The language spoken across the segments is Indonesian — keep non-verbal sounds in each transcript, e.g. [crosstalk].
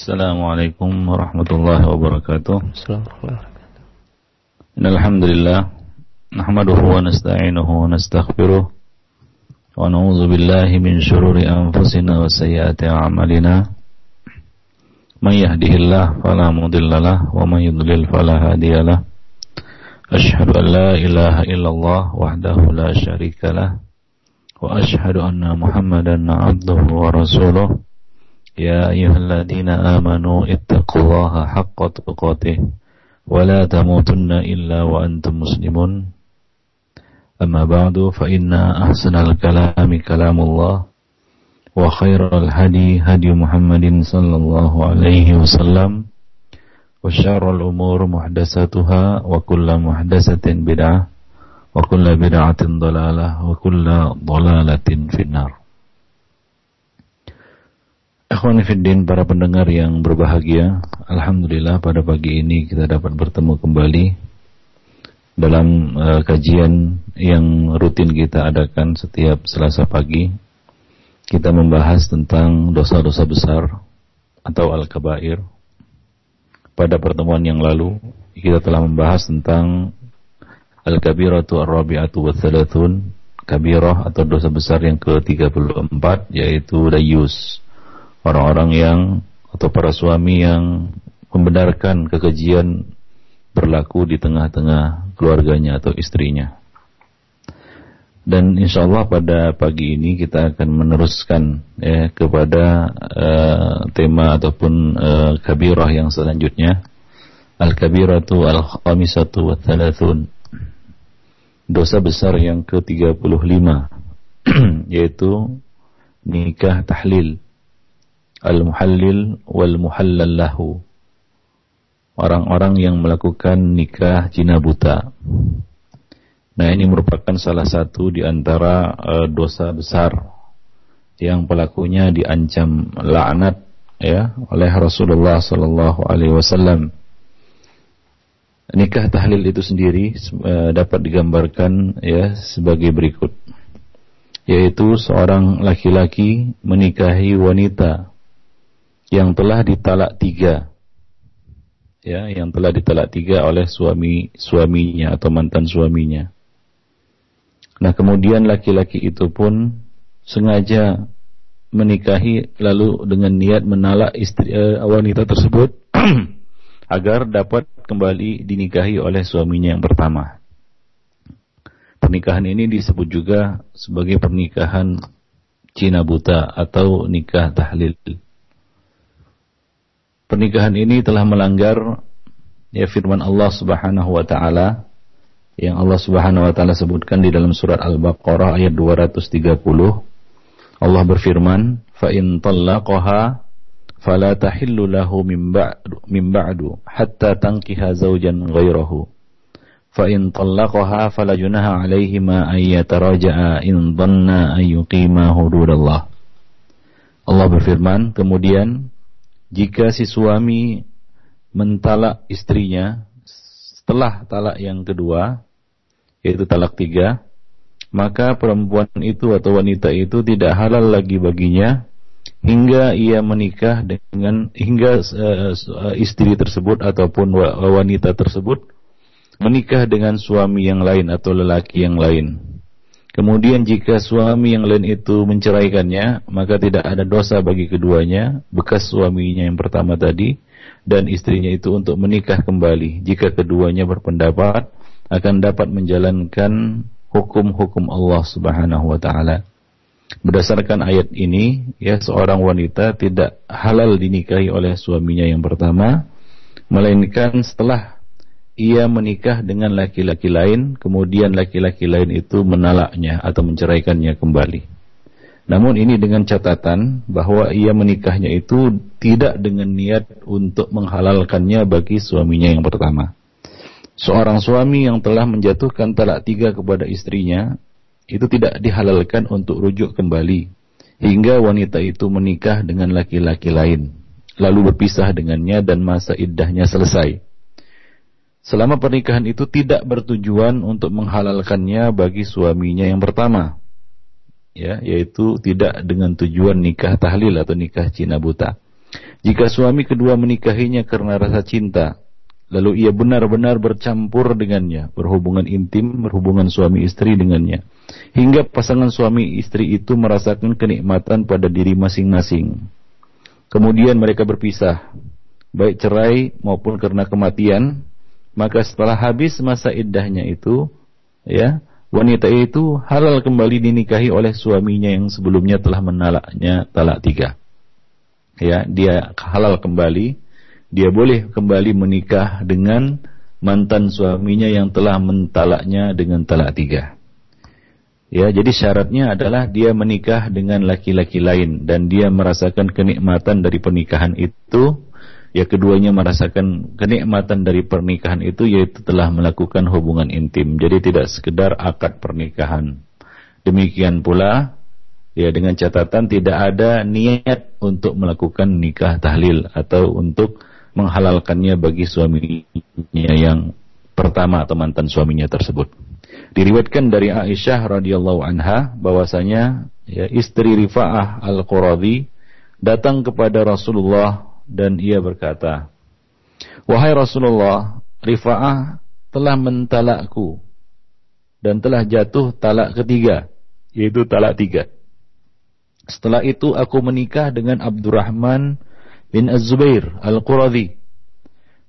Assalamualaikum warahmatullahi wabarakatuh. Alhamdulillah nahmaduhu wa nasta'inuhu wa nastaghfiruh wa na'udzu billahi min shururi anfusina wa sayyiati a'malina. May yahdihillahu fala mudhillalah wa may yudlil fala hadiyalah. Ashhadu an la ilaha illallah wahdahu la syarika lah wa ashhadu anna Muhammadan 'abduhu wa rasuluh. يا أيها الذين آمنوا اتقوا الله حق تقاته ولا تموتن إلا وأنتم مسلمون أما بعد فإن أحسن الكلام كلام الله وخير الهدي هدي محمد صلى الله عليه وسلم وشر الأمور محدثاتها وكل محدثة بدعة وكل بدعة ضلالة وكل ضلالة في النار Ikhwanifiddin para pendengar yang berbahagia Alhamdulillah pada pagi ini kita dapat bertemu kembali Dalam uh, kajian yang rutin kita adakan setiap selasa pagi. Kita membahas tentang dosa-dosa besar Atau Al-Kabair. Pada pertemuan yang lalu Kita telah membahas tentang Al-Kabiratu Ar-Rabi'atu wa Kabirah atau dosa besar yang ke-34 Yaitu Dayus orang-orang yang atau para suami yang membenarkan kekejian berlaku di tengah-tengah keluarganya atau istrinya. Dan insya Allah pada pagi ini kita akan meneruskan ya, kepada uh, tema ataupun uh, kabirah yang selanjutnya. Al-kabiratu al-khamisatu wa thalathun. Dosa besar yang ke-35 [clears throat] yaitu nikah tahlil al-muhallil wal muhallal lahu. Orang-orang yang melakukan nikah jina buta. Nah, ini merupakan salah satu di antara uh, dosa besar yang pelakunya diancam laknat ya oleh Rasulullah sallallahu alaihi wasallam. Nikah tahlil itu sendiri uh, dapat digambarkan ya sebagai berikut yaitu seorang laki-laki menikahi wanita yang telah ditalak tiga. Ya yang telah ditalak tiga oleh suami suaminya atau mantan suaminya. Nah kemudian laki-laki itu pun sengaja menikahi lalu dengan niat menalak istri uh, wanita tersebut [clears throat] agar dapat kembali dinikahi oleh suaminya yang pertama. Pernikahan ini disebut juga sebagai pernikahan Cina buta atau nikah tahlil pernikahan ini telah melanggar ya firman Allah Subhanahu wa taala yang Allah Subhanahu wa taala sebutkan di dalam surat Al-Baqarah ayat 230 Allah berfirman fa in talaqaha fala tahillu lahu min ba'du min ba'du hatta tankiha zawjan ghairahu fa in talaqaha fala junaha 'alaihima ay yataraja'a in dhanna ay yuqima hududallah. Allah berfirman kemudian jika si suami mentalak istrinya setelah talak yang kedua, yaitu talak tiga, maka perempuan itu atau wanita itu tidak halal lagi baginya hingga ia menikah dengan hingga uh, istri tersebut ataupun wanita tersebut menikah dengan suami yang lain atau lelaki yang lain. Kemudian jika suami yang lain itu menceraikannya, maka tidak ada dosa bagi keduanya, bekas suaminya yang pertama tadi, dan istrinya itu untuk menikah kembali. Jika keduanya berpendapat akan dapat menjalankan hukum-hukum Allah Subhanahu wa taala. Berdasarkan ayat ini, ya seorang wanita tidak halal dinikahi oleh suaminya yang pertama, melainkan setelah ia menikah dengan laki-laki lain, kemudian laki-laki lain itu menalaknya atau menceraikannya kembali. Namun ini dengan catatan bahwa ia menikahnya itu tidak dengan niat untuk menghalalkannya bagi suaminya yang pertama. Seorang suami yang telah menjatuhkan talak tiga kepada istrinya, itu tidak dihalalkan untuk rujuk kembali, hingga wanita itu menikah dengan laki-laki lain, lalu berpisah dengannya dan masa iddahnya selesai selama pernikahan itu tidak bertujuan untuk menghalalkannya bagi suaminya yang pertama ya yaitu tidak dengan tujuan nikah tahlil atau nikah cina buta Jika suami kedua menikahinya karena rasa cinta, lalu ia benar-benar bercampur dengannya, berhubungan intim, berhubungan suami istri dengannya, hingga pasangan suami istri itu merasakan kenikmatan pada diri masing-masing. Kemudian mereka berpisah, baik cerai maupun karena kematian, maka setelah habis masa iddahnya itu, ya, wanita itu halal kembali dinikahi oleh suaminya yang sebelumnya telah menalaknya talak tiga. Ya dia halal kembali. Dia boleh kembali menikah dengan mantan suaminya yang telah mentalaknya dengan talak tiga. Ya jadi syaratnya adalah dia menikah dengan laki-laki lain dan dia merasakan kenikmatan dari pernikahan itu ya keduanya merasakan kenikmatan dari pernikahan itu yaitu telah melakukan hubungan intim jadi tidak sekedar akad pernikahan demikian pula ya dengan catatan tidak ada niat untuk melakukan nikah tahlil atau untuk menghalalkannya bagi suaminya yang pertama atau mantan suaminya tersebut. Diriwayatkan dari Aisyah radhiyallahu anha bahwasanya ya istri Rifa'ah Al-Quradi datang kepada Rasulullah dan ia berkata, "Wahai Rasulullah, Rifa'ah telah mentalakku dan telah jatuh talak ketiga, yaitu talak tiga." Setelah itu aku menikah dengan Abdurrahman bin Az-Zubair Al-Quradhi.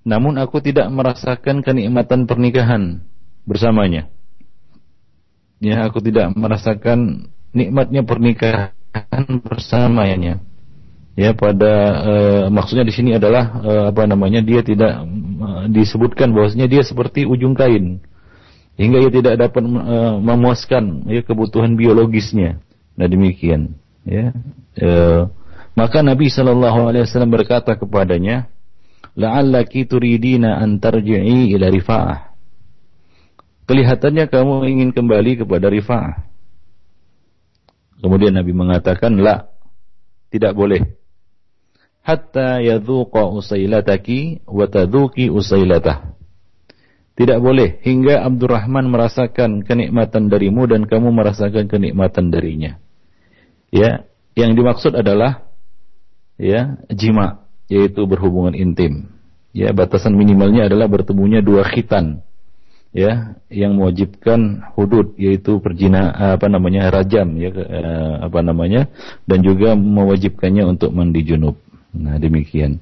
Namun aku tidak merasakan kenikmatan pernikahan bersamanya. Ya, aku tidak merasakan nikmatnya pernikahan bersamanya. Ya, pada uh, maksudnya di sini adalah uh, apa namanya? Dia tidak uh, disebutkan bahwasanya dia seperti ujung kain hingga ia tidak dapat uh, memuaskan ya kebutuhan biologisnya. Nah, demikian ya e, maka Nabi Shallallahu Alaihi Wasallam berkata kepadanya la'allaki turidina an tarji'i ila rifa'ah kelihatannya kamu ingin kembali kepada rifa'ah kemudian Nabi mengatakan la tidak boleh hatta yadhuqa usailataki wa tadhuki usailatah. Tidak boleh hingga Abdurrahman merasakan kenikmatan darimu dan kamu merasakan kenikmatan darinya. Ya yang dimaksud adalah ya jima yaitu berhubungan intim. Ya batasan minimalnya adalah bertemunya dua khitan ya yang mewajibkan hudud yaitu perjina apa namanya rajam ya eh, apa namanya dan juga mewajibkannya untuk mandi junub nah demikian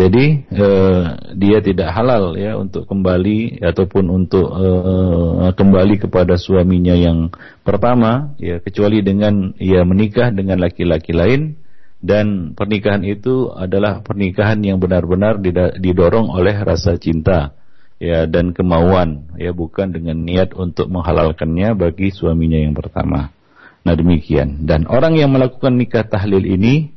jadi eh, dia tidak halal ya untuk kembali ataupun untuk eh, kembali kepada suaminya yang pertama ya kecuali dengan ia menikah dengan laki-laki lain dan pernikahan itu adalah pernikahan yang benar-benar didorong oleh rasa cinta ya dan kemauan ya bukan dengan niat untuk menghalalkannya bagi suaminya yang pertama. Nah demikian dan orang yang melakukan nikah tahlil ini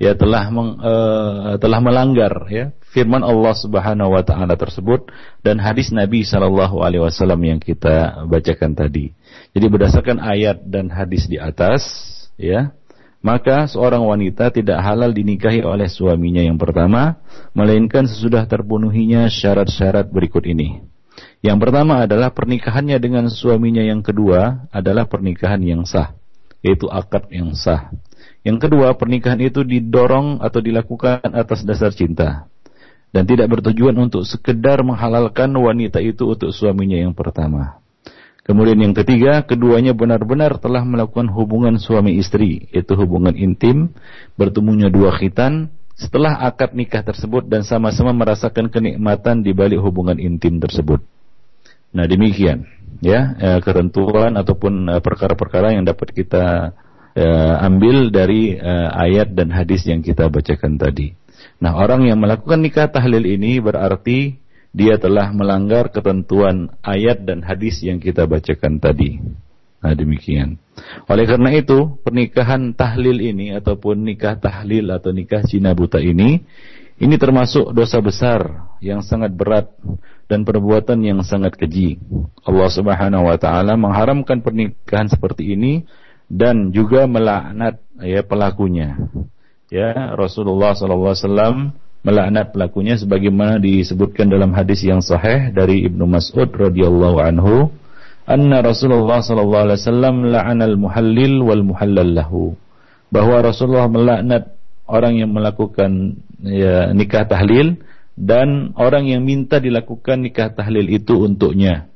ya telah meng, uh, telah melanggar ya firman Allah Subhanahu wa taala tersebut dan hadis Nabi sallallahu alaihi wasallam yang kita bacakan tadi. Jadi berdasarkan ayat dan hadis di atas ya maka seorang wanita tidak halal dinikahi oleh suaminya yang pertama melainkan sesudah terpenuhinya syarat-syarat berikut ini. Yang pertama adalah pernikahannya dengan suaminya yang kedua adalah pernikahan yang sah, yaitu akad yang sah. Yang kedua, pernikahan itu didorong atau dilakukan atas dasar cinta dan tidak bertujuan untuk sekedar menghalalkan wanita itu untuk suaminya yang pertama. Kemudian yang ketiga, keduanya benar-benar telah melakukan hubungan suami istri, yaitu hubungan intim, bertemunya dua khitan setelah akad nikah tersebut dan sama-sama merasakan kenikmatan di balik hubungan intim tersebut. Nah, demikian ya, eh, ketentuan ataupun eh, perkara-perkara yang dapat kita uh, ambil dari uh, ayat dan hadis yang kita bacakan tadi. Nah, orang yang melakukan nikah tahlil ini berarti dia telah melanggar ketentuan ayat dan hadis yang kita bacakan tadi. Nah, demikian. Oleh karena itu, pernikahan tahlil ini ataupun nikah tahlil atau nikah cina buta ini ini termasuk dosa besar yang sangat berat dan perbuatan yang sangat keji. Allah Subhanahu wa taala mengharamkan pernikahan seperti ini dan juga melaknat ya pelakunya. Ya, Rasulullah sallallahu alaihi wasallam melaknat pelakunya sebagaimana disebutkan dalam hadis yang sahih dari Ibnu Mas'ud radhiyallahu anhu, anna Rasulullah sallallahu alaihi wasallam la'ana al-muhallil wal muhallal lahu. Bahwa Rasulullah melaknat orang yang melakukan ya, nikah tahlil dan orang yang minta dilakukan nikah tahlil itu untuknya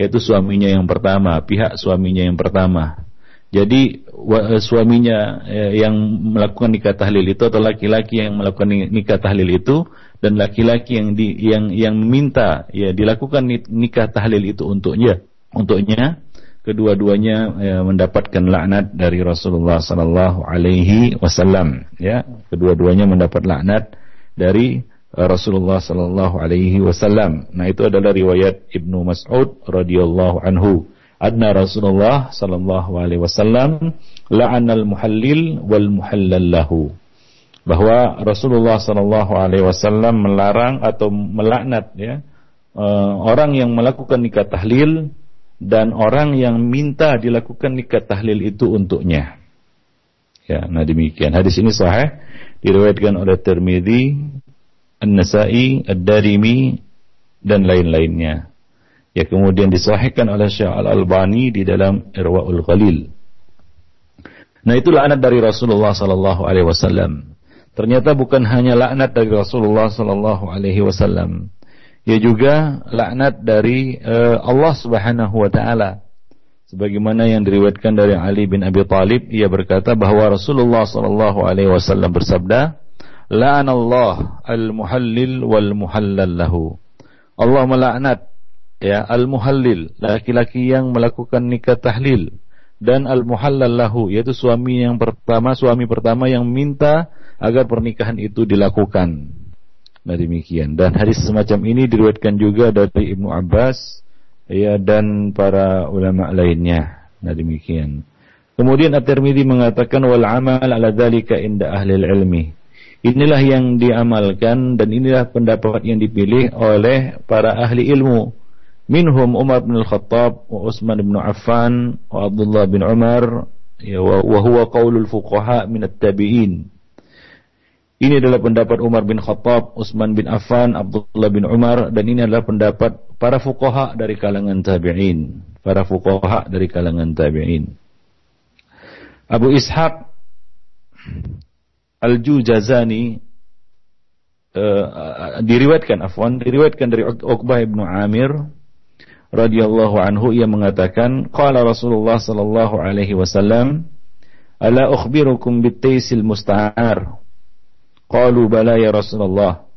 yaitu suaminya yang pertama, pihak suaminya yang pertama. Jadi eh, suaminya eh, yang melakukan nikah tahlil itu atau laki-laki yang melakukan nikah tahlil itu dan laki-laki yang di, yang yang minta ya dilakukan nikah tahlil itu untuknya untuknya kedua-duanya ya, mendapatkan laknat dari Rasulullah sallallahu alaihi wasallam ya. Kedua-duanya mendapat laknat dari uh, Rasulullah sallallahu alaihi wasallam. Nah itu adalah riwayat Ibnu Mas'ud radhiyallahu anhu. Adna Rasulullah sallallahu alaihi wasallam la'anal muhallil wal muhallal lahu. Bahwa Rasulullah sallallahu alaihi wasallam melarang atau melaknat ya uh, orang yang melakukan nikah tahlil dan orang yang minta dilakukan nikah tahlil itu untuknya. Ya, nah demikian. Hadis ini sahih diriwayatkan oleh Tirmizi, An-Nasa'i, Ad-Darimi dan lain-lainnya. Ya kemudian disahihkan oleh Syekh Al-Albani di dalam Irwaul Ghalil. Nah itu laknat dari Rasulullah sallallahu alaihi wasallam. Ternyata bukan hanya laknat dari Rasulullah sallallahu alaihi wasallam ya juga laknat dari uh, Allah Subhanahu wa taala. Sebagaimana yang diriwayatkan dari Ali bin Abi Thalib, ia berkata bahwa Rasulullah sallallahu alaihi wasallam bersabda, "La'anallah al-muhallil wal muhallal lahu." Allah melaknat ya al-muhallil, laki-laki yang melakukan nikah tahlil dan al-muhallal lahu yaitu suami yang pertama, suami pertama yang minta agar pernikahan itu dilakukan. Nah demikian. Dan hadis semacam ini diriwayatkan juga dari Ibnu Abbas ya dan para ulama lainnya. Nah demikian. Kemudian At-Tirmidzi mengatakan wal amal ala dzalika inda ahli ilmi. Inilah yang diamalkan dan inilah pendapat yang dipilih oleh para ahli ilmu. Minhum Umar bin Al-Khattab wa Utsman bin Affan wa Abdullah bin Umar ya, wa huwa qaulul fuqaha min at-tabi'in. Ini adalah pendapat Umar bin Khattab, Utsman bin Affan, Abdullah bin Umar dan ini adalah pendapat para fuqaha dari kalangan tabi'in. Para fuqaha dari kalangan tabi'in. Abu Ishaq Al-Juzazani uh, diriwayatkan afwan diriwayatkan dari Uqbah bin Amir radhiyallahu anhu ia mengatakan qala Rasulullah sallallahu alaihi wasallam ala ukhbirukum bitaisil musta'ar Qalu bala ya Rasulullah.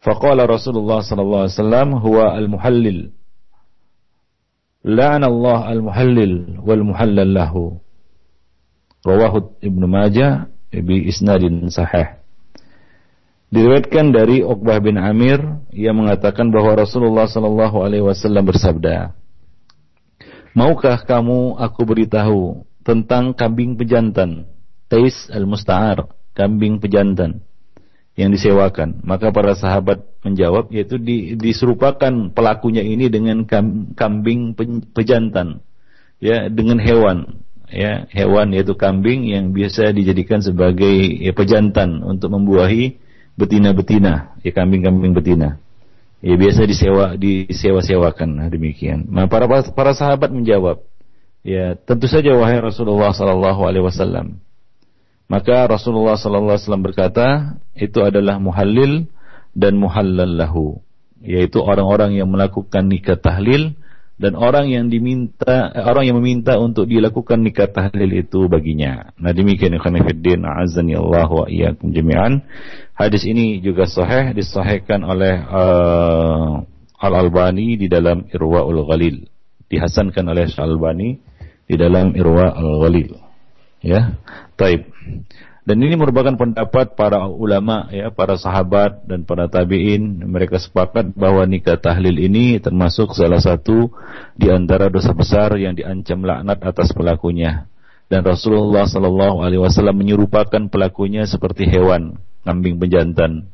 Faqala Rasulullah sallallahu alaihi wasallam huwa al-muhallil. La'ana Allah al-muhallil wal muhallal lahu. Rawahu Ibnu Majah bi isnadin sahih. Diriwayatkan dari Uqbah bin Amir ia mengatakan bahwa Rasulullah sallallahu alaihi wasallam bersabda, "Maukah kamu aku beritahu tentang kambing pejantan?" Tais al-Musta'ar, kambing pejantan yang disewakan. Maka para sahabat menjawab yaitu di, diserupakan pelakunya ini dengan kambing pejantan ya dengan hewan ya hewan yaitu kambing yang biasa dijadikan sebagai ya, pejantan untuk membuahi betina-betina ya kambing-kambing betina ya biasa disewa disewa-sewakan nah, demikian nah para para sahabat menjawab ya tentu saja wahai Rasulullah sallallahu alaihi wasallam maka Rasulullah sallallahu alaihi wasallam berkata, itu adalah muhallil dan muhallal lahu, yaitu orang-orang yang melakukan nikah tahlil dan orang yang diminta orang yang meminta untuk dilakukan nikah tahlil itu baginya. Nah demikian ikhwan fillah azani Allah wa iyyakum jami'an. Hadis ini juga sahih disahihkan oleh uh, Al Albani di dalam Irwaul Ghalil. Dihasankan oleh Al Albani di dalam Irwaul Ghalil. Ya. Taib. Dan ini merupakan pendapat para ulama ya, para sahabat dan para tabi'in. Mereka sepakat bahwa nikah tahlil ini termasuk salah satu di antara dosa besar yang diancam laknat atas pelakunya. Dan Rasulullah Sallallahu Alaihi Wasallam menyerupakan pelakunya seperti hewan, kambing pejantan.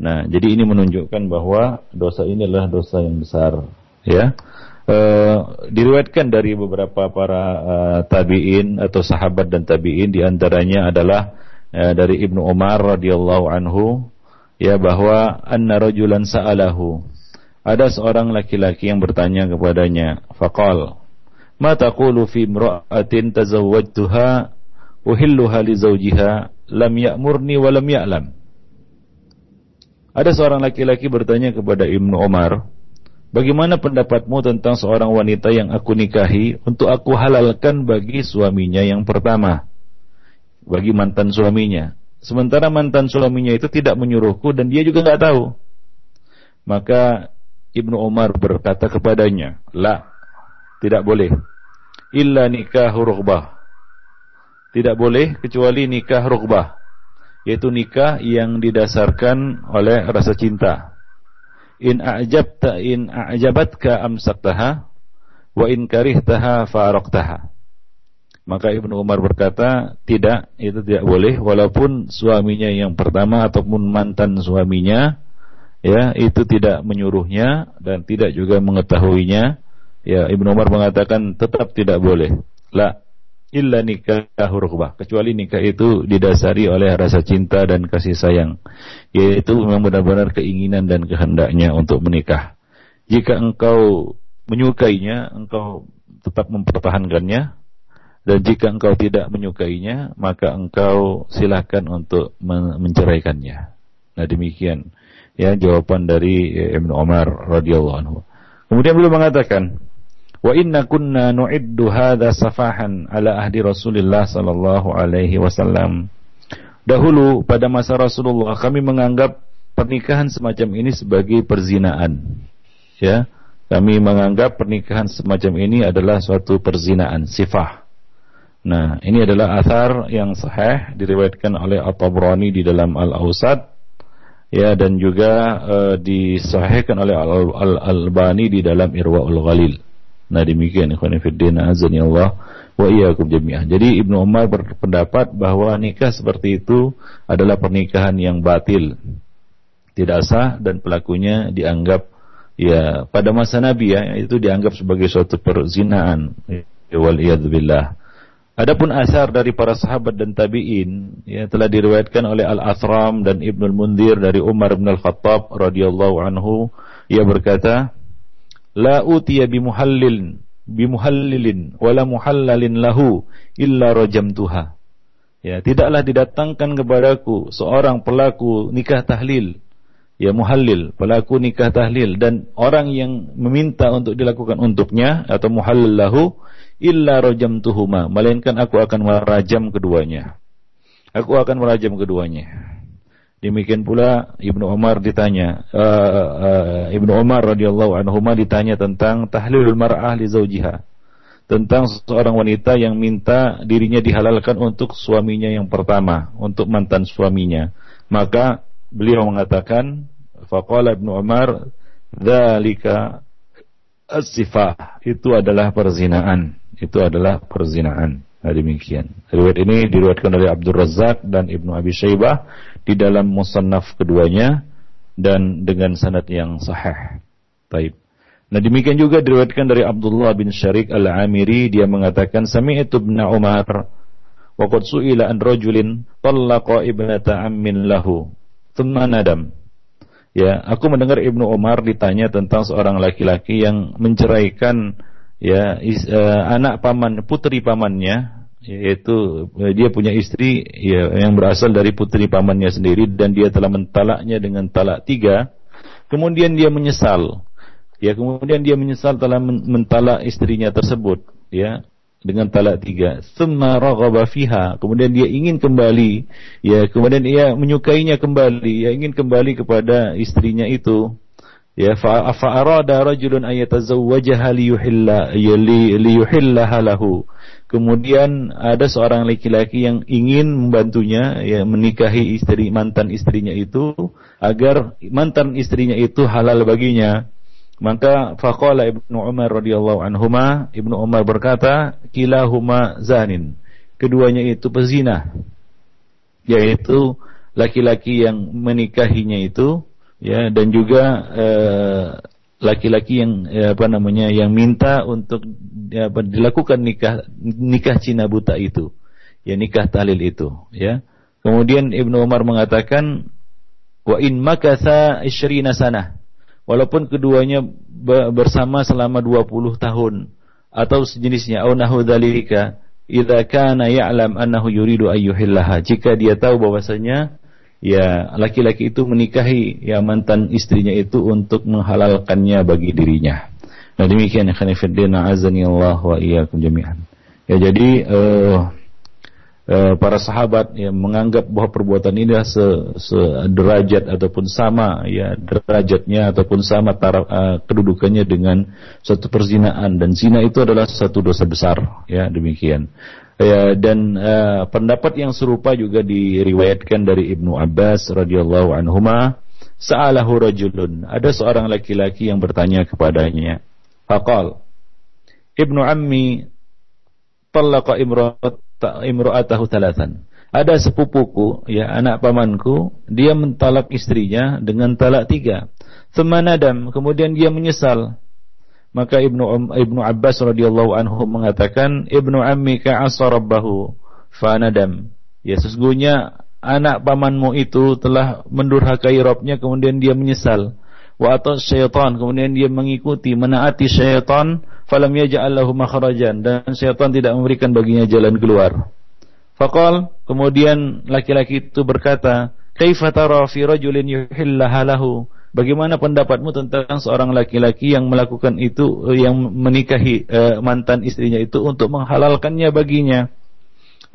Nah, jadi ini menunjukkan bahwa dosa ini adalah dosa yang besar, ya. Uh, diriwayatkan dari beberapa para uh, tabiin atau sahabat dan tabiin di antaranya adalah uh, dari Ibnu Umar radhiyallahu anhu ya bahwa anna rajulan sa'alahu ada seorang laki-laki yang bertanya kepadanya faqal ma taqulu fi imra'atin tazawwajtuha uhilluha li zawjiha lam ya'murni wa lam ya'lam. Ada seorang laki-laki bertanya kepada Ibnu Umar, Bagaimana pendapatmu tentang seorang wanita yang aku nikahi untuk aku halalkan bagi suaminya yang pertama? Bagi mantan suaminya. Sementara mantan suaminya itu tidak menyuruhku dan dia juga nggak tahu. Maka Ibnu Umar berkata kepadanya, La, tidak boleh. Illa nikah rugbah. Tidak boleh kecuali nikah rugbah. Yaitu nikah yang didasarkan oleh rasa cinta in a'jabta in a'jabatka amsaktaha wa in karihtaha faraqtaha maka Ibnu Umar berkata tidak itu tidak boleh. Walaupun suaminya yang pertama ataupun mantan suaminya ya itu tidak menyuruhnya dan tidak juga mengetahuinya. Ya Ibnu Umar mengatakan tetap tidak boleh. La illa nikah rughbah kecuali nikah itu didasari oleh rasa cinta dan kasih sayang. Yaitu memang benar-benar keinginan dan kehendaknya untuk menikah. Jika engkau menyukainya engkau tetap mempertahankannya. Dan jika engkau tidak menyukainya maka engkau silakan untuk menceraikannya. Nah demikian ya jawaban dari Ibnu Umar radhiyallahu anhu. Kemudian beliau mengatakan Wa inna kunna nu'iddu hadha safahan ala ahdi Rasulullah sallallahu alaihi wasallam. Dahulu pada masa Rasulullah kami menganggap pernikahan semacam ini sebagai perzinaan. Ya, kami menganggap pernikahan semacam ini adalah suatu perzinaan, sifah. Nah, ini adalah athar yang sahih diriwayatkan oleh At-Tabrani di dalam Al-Ausad ya dan juga uh, disahihkan oleh Al-Albani di dalam Irwaul Ghalil. Nah demikian ikhwan fillah azani Allah wa iyyakum jami'ah. Jadi Ibnu Umar berpendapat bahwa nikah seperti itu adalah pernikahan yang batil. Tidak sah dan pelakunya dianggap ya pada masa Nabi ya itu dianggap sebagai suatu perzinaan. Wal billah. Adapun asar dari para sahabat dan tabi'in ya telah diriwayatkan oleh Al-Athram dan Ibnu Al-Mundir dari Umar bin Al-Khattab radhiyallahu anhu ia berkata la utiya bimuhallil bimuhallilin wala muhallalin lahu illa rajamtuha. Ya, tidaklah didatangkan kepadaku seorang pelaku nikah tahlil, ya muhallil, pelaku nikah tahlil dan orang yang meminta untuk dilakukan untuknya atau muhallil lahu illa rajamtuhuma, melainkan aku akan merajam keduanya. Aku akan merajam keduanya. Demikian pula Ibnu Umar ditanya, uh, uh, Ibnu Umar radhiyallahu anhu ditanya tentang tahlilul mar'ah li zaujiha. Tentang seorang wanita yang minta dirinya dihalalkan untuk suaminya yang pertama, untuk mantan suaminya. Maka beliau mengatakan, faqala Ibnu Umar, "Dzalika as-sifah." Itu adalah perzinaan. Itu adalah perzinaan. Nah, demikian. Riwayat ini diriwayatkan oleh Abdul Razak dan Ibnu Abi Syaibah di dalam musannaf keduanya dan dengan sanad yang sahih. Taib. Nah demikian juga diriwayatkan dari Abdullah bin Syarik Al-Amiri dia mengatakan sami'tu ibn Umar wa qad su'ila an rajulin talaqa ibnata ammin lahu thumma nadam. Ya, aku mendengar Ibnu Umar ditanya tentang seorang laki-laki yang menceraikan ya is, uh, anak paman putri pamannya yaitu eh, dia punya istri ya, yang berasal dari putri pamannya sendiri dan dia telah mentalaknya dengan talak tiga. Kemudian dia menyesal. Ya kemudian dia menyesal telah mentalak istrinya tersebut ya dengan talak tiga. Raghaba fiha. Kemudian dia ingin kembali ya kemudian ia menyukainya kembali. Ya ingin kembali kepada istrinya itu ya. Fa arada rajulun ayatazawwajaha liyuhilla ya, liyuhillaha lahu Kemudian ada seorang laki-laki yang ingin membantunya ya menikahi istri mantan istrinya itu agar mantan istrinya itu halal baginya. Maka faqala Ibnu Umar radhiyallahu anhuma, Ibnu Umar berkata, kilahuma zanin. Keduanya itu pezina. Yaitu laki-laki yang menikahinya itu ya dan juga eh, laki-laki yang ya, apa namanya yang minta untuk dilakukan nikah nikah Cina buta itu. Ya nikah tahlil itu ya. Kemudian Ibnu Umar mengatakan wa in makasa isyrina sana walaupun keduanya bersama selama 20 tahun atau sejenisnya. Au nahu dzalika idza kana ya'lam annahu yuridu ayyuhillaha jika dia tahu bahwasanya ya laki-laki itu menikahi ya mantan istrinya itu untuk menghalalkannya bagi dirinya. Nah demikian ya khanifuddin azani Allah wa iyyakum jami'an. Ya jadi uh, uh, para sahabat yang menganggap bahwa perbuatan ini adalah sederajat ataupun sama ya derajatnya ataupun sama taraf, uh, kedudukannya dengan suatu perzinaan dan zina itu adalah satu dosa besar ya demikian. Ya, dan uh, pendapat yang serupa juga diriwayatkan dari Ibnu Abbas radhiyallahu anhuma sa'alahu rajulun ada seorang laki-laki yang bertanya kepadanya faqal Ibnu ammi talaqa imra'atahu talatan. Ada sepupuku, ya anak pamanku, dia mentalak istrinya dengan talak tiga. Semanadam, kemudian dia menyesal. Maka Ibnu um, Ibnu Abbas radhiyallahu anhu mengatakan, Ibnu ammi ka'asa rabbahu fanadam. Ya sesungguhnya anak pamanmu itu telah mendurhakai Robnya kemudian dia menyesal wa atau syaitan. Kemudian dia mengikuti menaati syaitan. Falam yaj'al lahu makhrajan. Dan syaitan tidak memberikan baginya jalan keluar. Faqal kemudian laki-laki itu berkata kaifa tara fi rajulin yuhillaha bagaimana pendapatmu tentang seorang laki-laki yang melakukan itu yang menikahi uh, mantan istrinya itu untuk menghalalkannya baginya?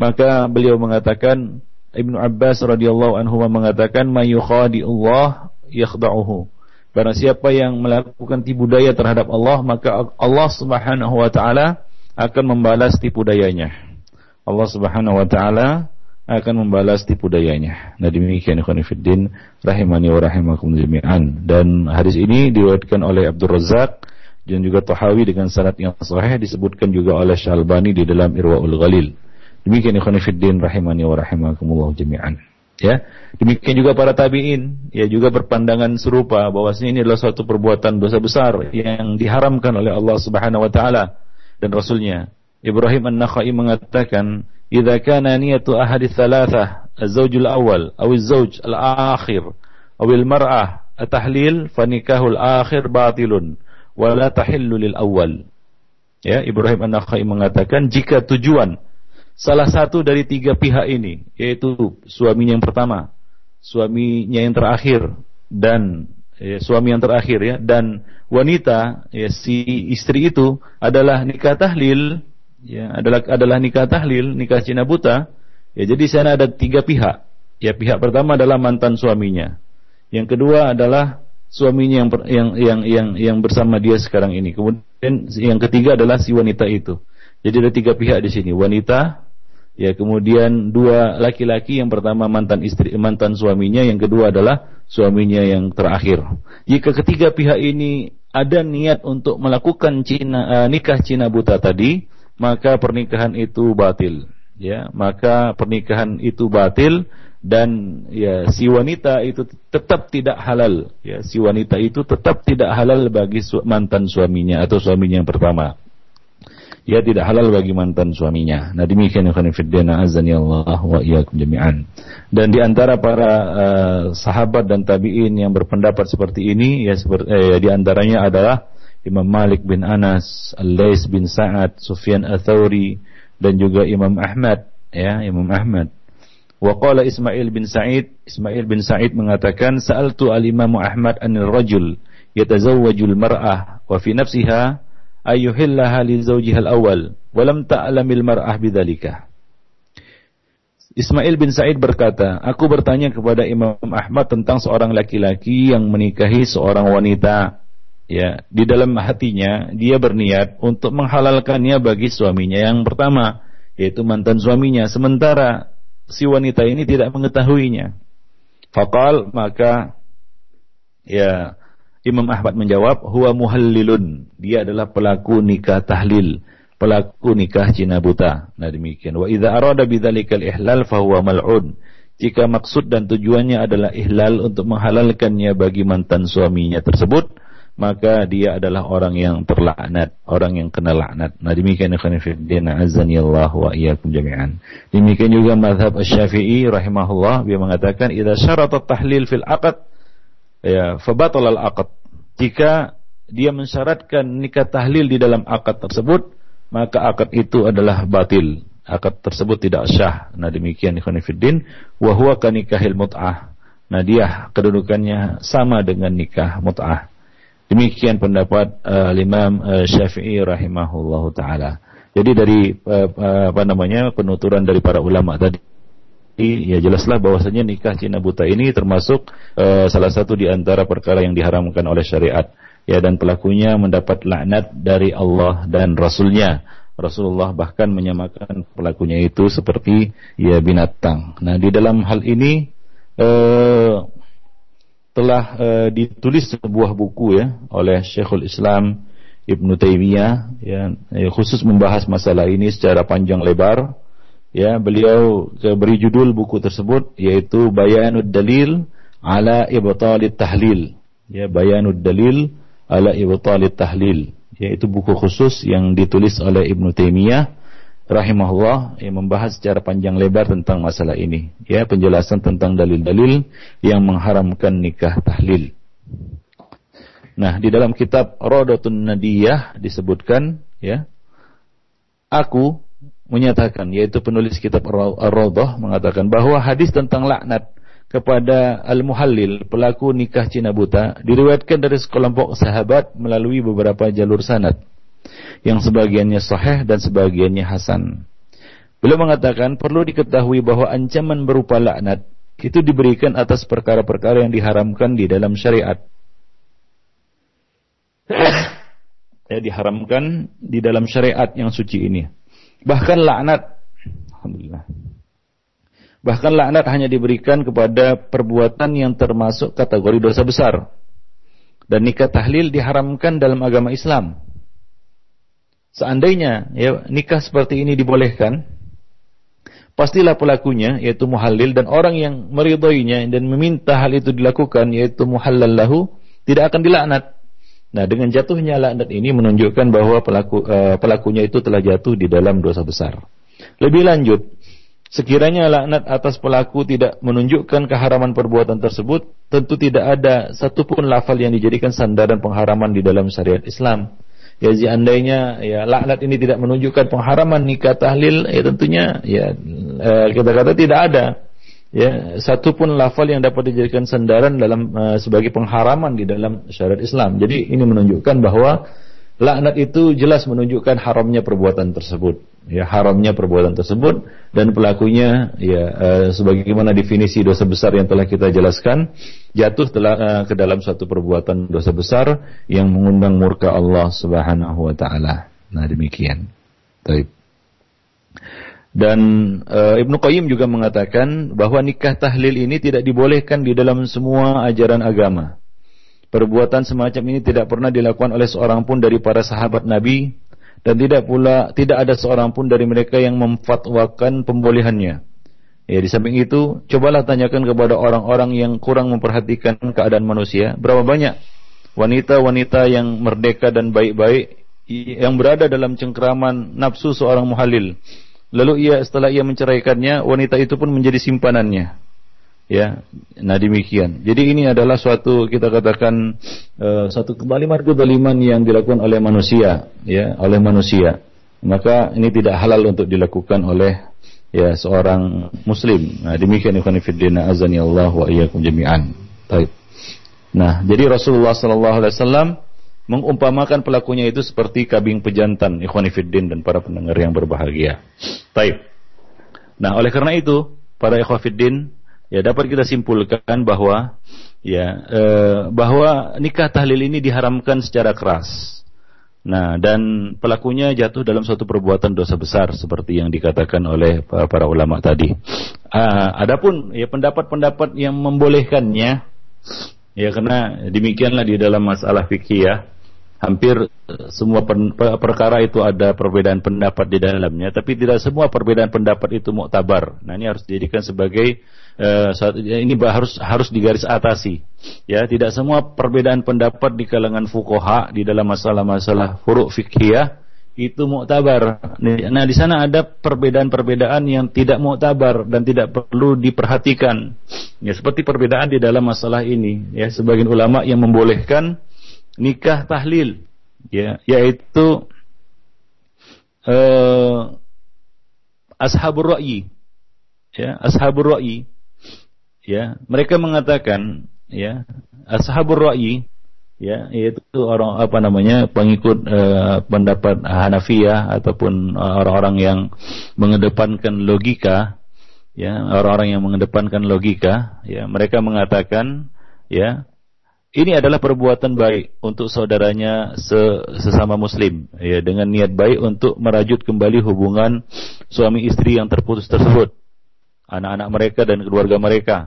Maka beliau mengatakan Ibnu Abbas radhiyallahu anhu mengatakan mayukhadi Allah yakhda'uhu Barang siapa yang melakukan tipu daya terhadap Allah, maka Allah Subhanahu wa taala akan membalas tipu dayanya. Allah Subhanahu wa taala akan membalas tipu dayanya. Nah demikian ikhwan fillah rahimani wa rahimakum jami'an. Dan hadis ini diriwayatkan oleh Abdul Razak dan juga Tahawi dengan sanad yang sahih disebutkan juga oleh Syalbani di dalam Irwaul Ghalil. Demikian ikhwan rahimani wa rahimakumullah jami'an. Ya, demikian juga para tabiin, ya juga berpandangan serupa bahwasanya ini adalah suatu perbuatan dosa besar yang diharamkan oleh Allah Subhanahu wa taala dan rasulnya. Ibrahim An-Nakhai mengatakan, "Idza kana niyatu ahadi thalathah, az-zawjul awal aw az-zawj al-akhir aw al-mar'ah at-tahlil fa nikahul akhir batilun wa la tahillu lil awal." Ya, Ibrahim An-Nakhai mengatakan jika tujuan salah satu dari tiga pihak ini, yaitu suaminya yang pertama, suaminya yang terakhir, dan ya, suami yang terakhir ya, dan wanita ya, si istri itu adalah nikah tahlil, ya, adalah adalah nikah tahlil, nikah cina buta. Ya, jadi sana ada tiga pihak. Ya, pihak pertama adalah mantan suaminya. Yang kedua adalah suaminya yang yang yang yang yang bersama dia sekarang ini. Kemudian yang ketiga adalah si wanita itu. Jadi ada tiga pihak di sini, wanita, Ya, kemudian dua laki-laki yang pertama mantan istri mantan suaminya, yang kedua adalah suaminya yang terakhir. Jika ketiga pihak ini ada niat untuk melakukan cina, uh, nikah cina buta tadi, maka pernikahan itu batil. Ya, maka pernikahan itu batil dan ya si wanita itu tetap tidak halal. Ya, si wanita itu tetap tidak halal bagi su mantan suaminya atau suaminya yang pertama ia tidak halal bagi mantan suaminya. Nah demikian yang fiddina azani Allah wa iyyakum jami'an. Dan di antara para uh, sahabat dan tabi'in yang berpendapat seperti ini ya seperti eh, di antaranya adalah Imam Malik bin Anas, Al-Lais bin Sa'ad, Sufyan Ats-Tsauri dan juga Imam Ahmad ya, Imam Ahmad. Wa qala Ismail bin Sa'id, Ismail bin Sa'id mengatakan sa'altu al-Imam Ahmad anil rajul yatazawwajul mar'ah wa fi nafsiha ayyuhillaha li zawjiha al-awwal wa lam ta'lamil mar'ah bidzalika. Ismail bin Sa'id berkata, aku bertanya kepada Imam Ahmad tentang seorang laki-laki yang menikahi seorang wanita. Ya, di dalam hatinya dia berniat untuk menghalalkannya bagi suaminya yang pertama, yaitu mantan suaminya. Sementara si wanita ini tidak mengetahuinya. Fakal maka ya Imam Ahmad menjawab, huwa muhallilun. Dia adalah pelaku nikah tahlil, pelaku nikah cina buta. Nah demikian. Wa idza arada bidzalikal ihlal fahuwa mal'un. Jika maksud dan tujuannya adalah ihlal untuk menghalalkannya bagi mantan suaminya tersebut, maka dia adalah orang yang terlaknat, orang yang kena laknat. Nah demikian ikhwan fillah azani Allah wa iyyakum jami'an. Demikian juga mazhab Asy-Syafi'i rahimahullah dia mengatakan idza syarata tahlil fil aqd ya fabatal al akad jika dia mensyaratkan nikah tahlil di dalam akad tersebut maka akad itu adalah batil akad tersebut tidak sah. Nah demikian ikhwan fillah wa huwa kanikahil mut'ah. Nah dia kedudukannya sama dengan nikah mut'ah. Demikian pendapat uh, Imam uh, Syafi'i rahimahullahu taala. Jadi dari uh, apa namanya penuturan dari para ulama tadi ya jelaslah bahwasanya nikah Cina buta ini termasuk uh, salah satu di antara perkara yang diharamkan oleh syariat ya dan pelakunya mendapat laknat dari Allah dan Rasulnya Rasulullah bahkan menyamakan pelakunya itu seperti ya binatang. Nah, di dalam hal ini eh, telah eh, ditulis sebuah buku ya oleh Syekhul Islam Ibnu Taimiyah ya, ya khusus membahas masalah ini secara panjang lebar. Ya, beliau beri judul buku tersebut yaitu Bayanud Dalil ala Ibtalit Tahlil. Ya, Bayanud Dalil ala Ibtalit Tahlil yaitu buku khusus yang ditulis oleh Ibnu Taimiyah rahimahullah yang membahas secara panjang lebar tentang masalah ini ya penjelasan tentang dalil-dalil yang mengharamkan nikah tahlil. Nah, di dalam kitab Rodatun Nadiyah disebutkan ya aku menyatakan yaitu penulis kitab Ar-Radah mengatakan bahwa hadis tentang laknat kepada Al-Muhallil, pelaku nikah Cina buta, diriwayatkan dari sekelompok sahabat melalui beberapa jalur sanad, yang sebagiannya sahih dan sebagiannya hasan. Beliau mengatakan perlu diketahui bahwa ancaman berupa laknat itu diberikan atas perkara-perkara yang diharamkan di dalam syariat. [coughs] ya diharamkan di dalam syariat yang suci ini. Bahkan laknat alhamdulillah Bahkan laknat hanya diberikan kepada perbuatan yang termasuk kategori dosa besar. Dan nikah tahlil diharamkan dalam agama Islam. Seandainya ya nikah seperti ini dibolehkan, pastilah pelakunya yaitu muhallil dan orang yang meridhoinya dan meminta hal itu dilakukan yaitu muhallal lahu tidak akan dilaknat. Nah, dengan jatuhnya laknat ini menunjukkan bahwa pelaku uh, pelakunya itu telah jatuh di dalam dosa besar. Lebih lanjut, Sekiranya laknat atas pelaku tidak menunjukkan keharaman perbuatan tersebut, tentu tidak ada satupun lafal yang dijadikan sandaran pengharaman di dalam syariat Islam. Ya seandainya ya laknat ini tidak menunjukkan pengharaman nikah tahlil, ya tentunya ya eh, kita kata tidak ada ya satupun lafal yang dapat dijadikan sandaran dalam uh, sebagai pengharaman di dalam syariat Islam. Jadi ini menunjukkan bahwa laknat itu jelas menunjukkan haramnya perbuatan tersebut ya haramnya perbuatan tersebut dan pelakunya ya uh, sebagaimana definisi dosa besar yang telah kita jelaskan jatuh telah uh, ke dalam satu perbuatan dosa besar yang mengundang murka Allah Subhanahu wa taala. Nah, demikian. Baik. Dan uh, Ibnu Qayyim juga mengatakan bahwa nikah tahlil ini tidak dibolehkan di dalam semua ajaran agama. Perbuatan semacam ini tidak pernah dilakukan oleh seorang pun dari para sahabat Nabi dan tidak pula tidak ada seorang pun dari mereka yang memfatwakan pembolehannya. Ya, di samping itu, cobalah tanyakan kepada orang-orang yang kurang memperhatikan keadaan manusia, berapa banyak wanita-wanita yang merdeka dan baik-baik yang berada dalam cengkraman nafsu seorang muhalil. Lalu ia setelah ia menceraikannya, wanita itu pun menjadi simpanannya. Ya, nah demikian. Jadi ini adalah suatu kita katakan uh, suatu kebaliman kedoliman yang dilakukan oleh manusia, ya, oleh manusia. Maka ini tidak halal untuk dilakukan oleh ya seorang muslim. Nah, demikian ikhwan fillah azani Allah wa iyyakum jami'an. Baik. Nah, jadi Rasulullah sallallahu alaihi wasallam mengumpamakan pelakunya itu seperti kabing pejantan ikhwan fillah dan para pendengar yang berbahagia. Baik. Nah, oleh karena itu, para ikhwan fillah ya dapat kita simpulkan bahwa ya eh, bahwa nikah tahlil ini diharamkan secara keras. Nah, dan pelakunya jatuh dalam suatu perbuatan dosa besar seperti yang dikatakan oleh para ulama tadi. Uh, adapun ya pendapat-pendapat yang membolehkannya ya karena demikianlah di dalam masalah fikih ya hampir eh, semua perkara itu ada perbedaan pendapat di dalamnya, tapi tidak semua perbedaan pendapat itu muktabar. Nah ini harus dijadikan sebagai uh, ini harus harus digaris atasi. Ya, tidak semua perbedaan pendapat di kalangan fukoha di dalam masalah-masalah furuk fikih itu muktabar. Nah, di sana ada perbedaan-perbedaan yang tidak muktabar dan tidak perlu diperhatikan. Ya, seperti perbedaan di dalam masalah ini, ya, sebagian ulama yang membolehkan nikah tahlil ya yaitu uh, ashabur ra'yi. Ya, ashabur ra'yi. Ya, mereka mengatakan ya, ashabur ra'yi ya yaitu orang apa namanya pengikut uh, pendapat Hanafiyah ataupun orang-orang yang mengedepankan logika ya orang-orang yang mengedepankan logika ya mereka mengatakan ya ini adalah perbuatan baik untuk saudaranya sesama muslim ya dengan niat baik untuk merajut kembali hubungan suami istri yang terputus tersebut anak-anak mereka dan keluarga mereka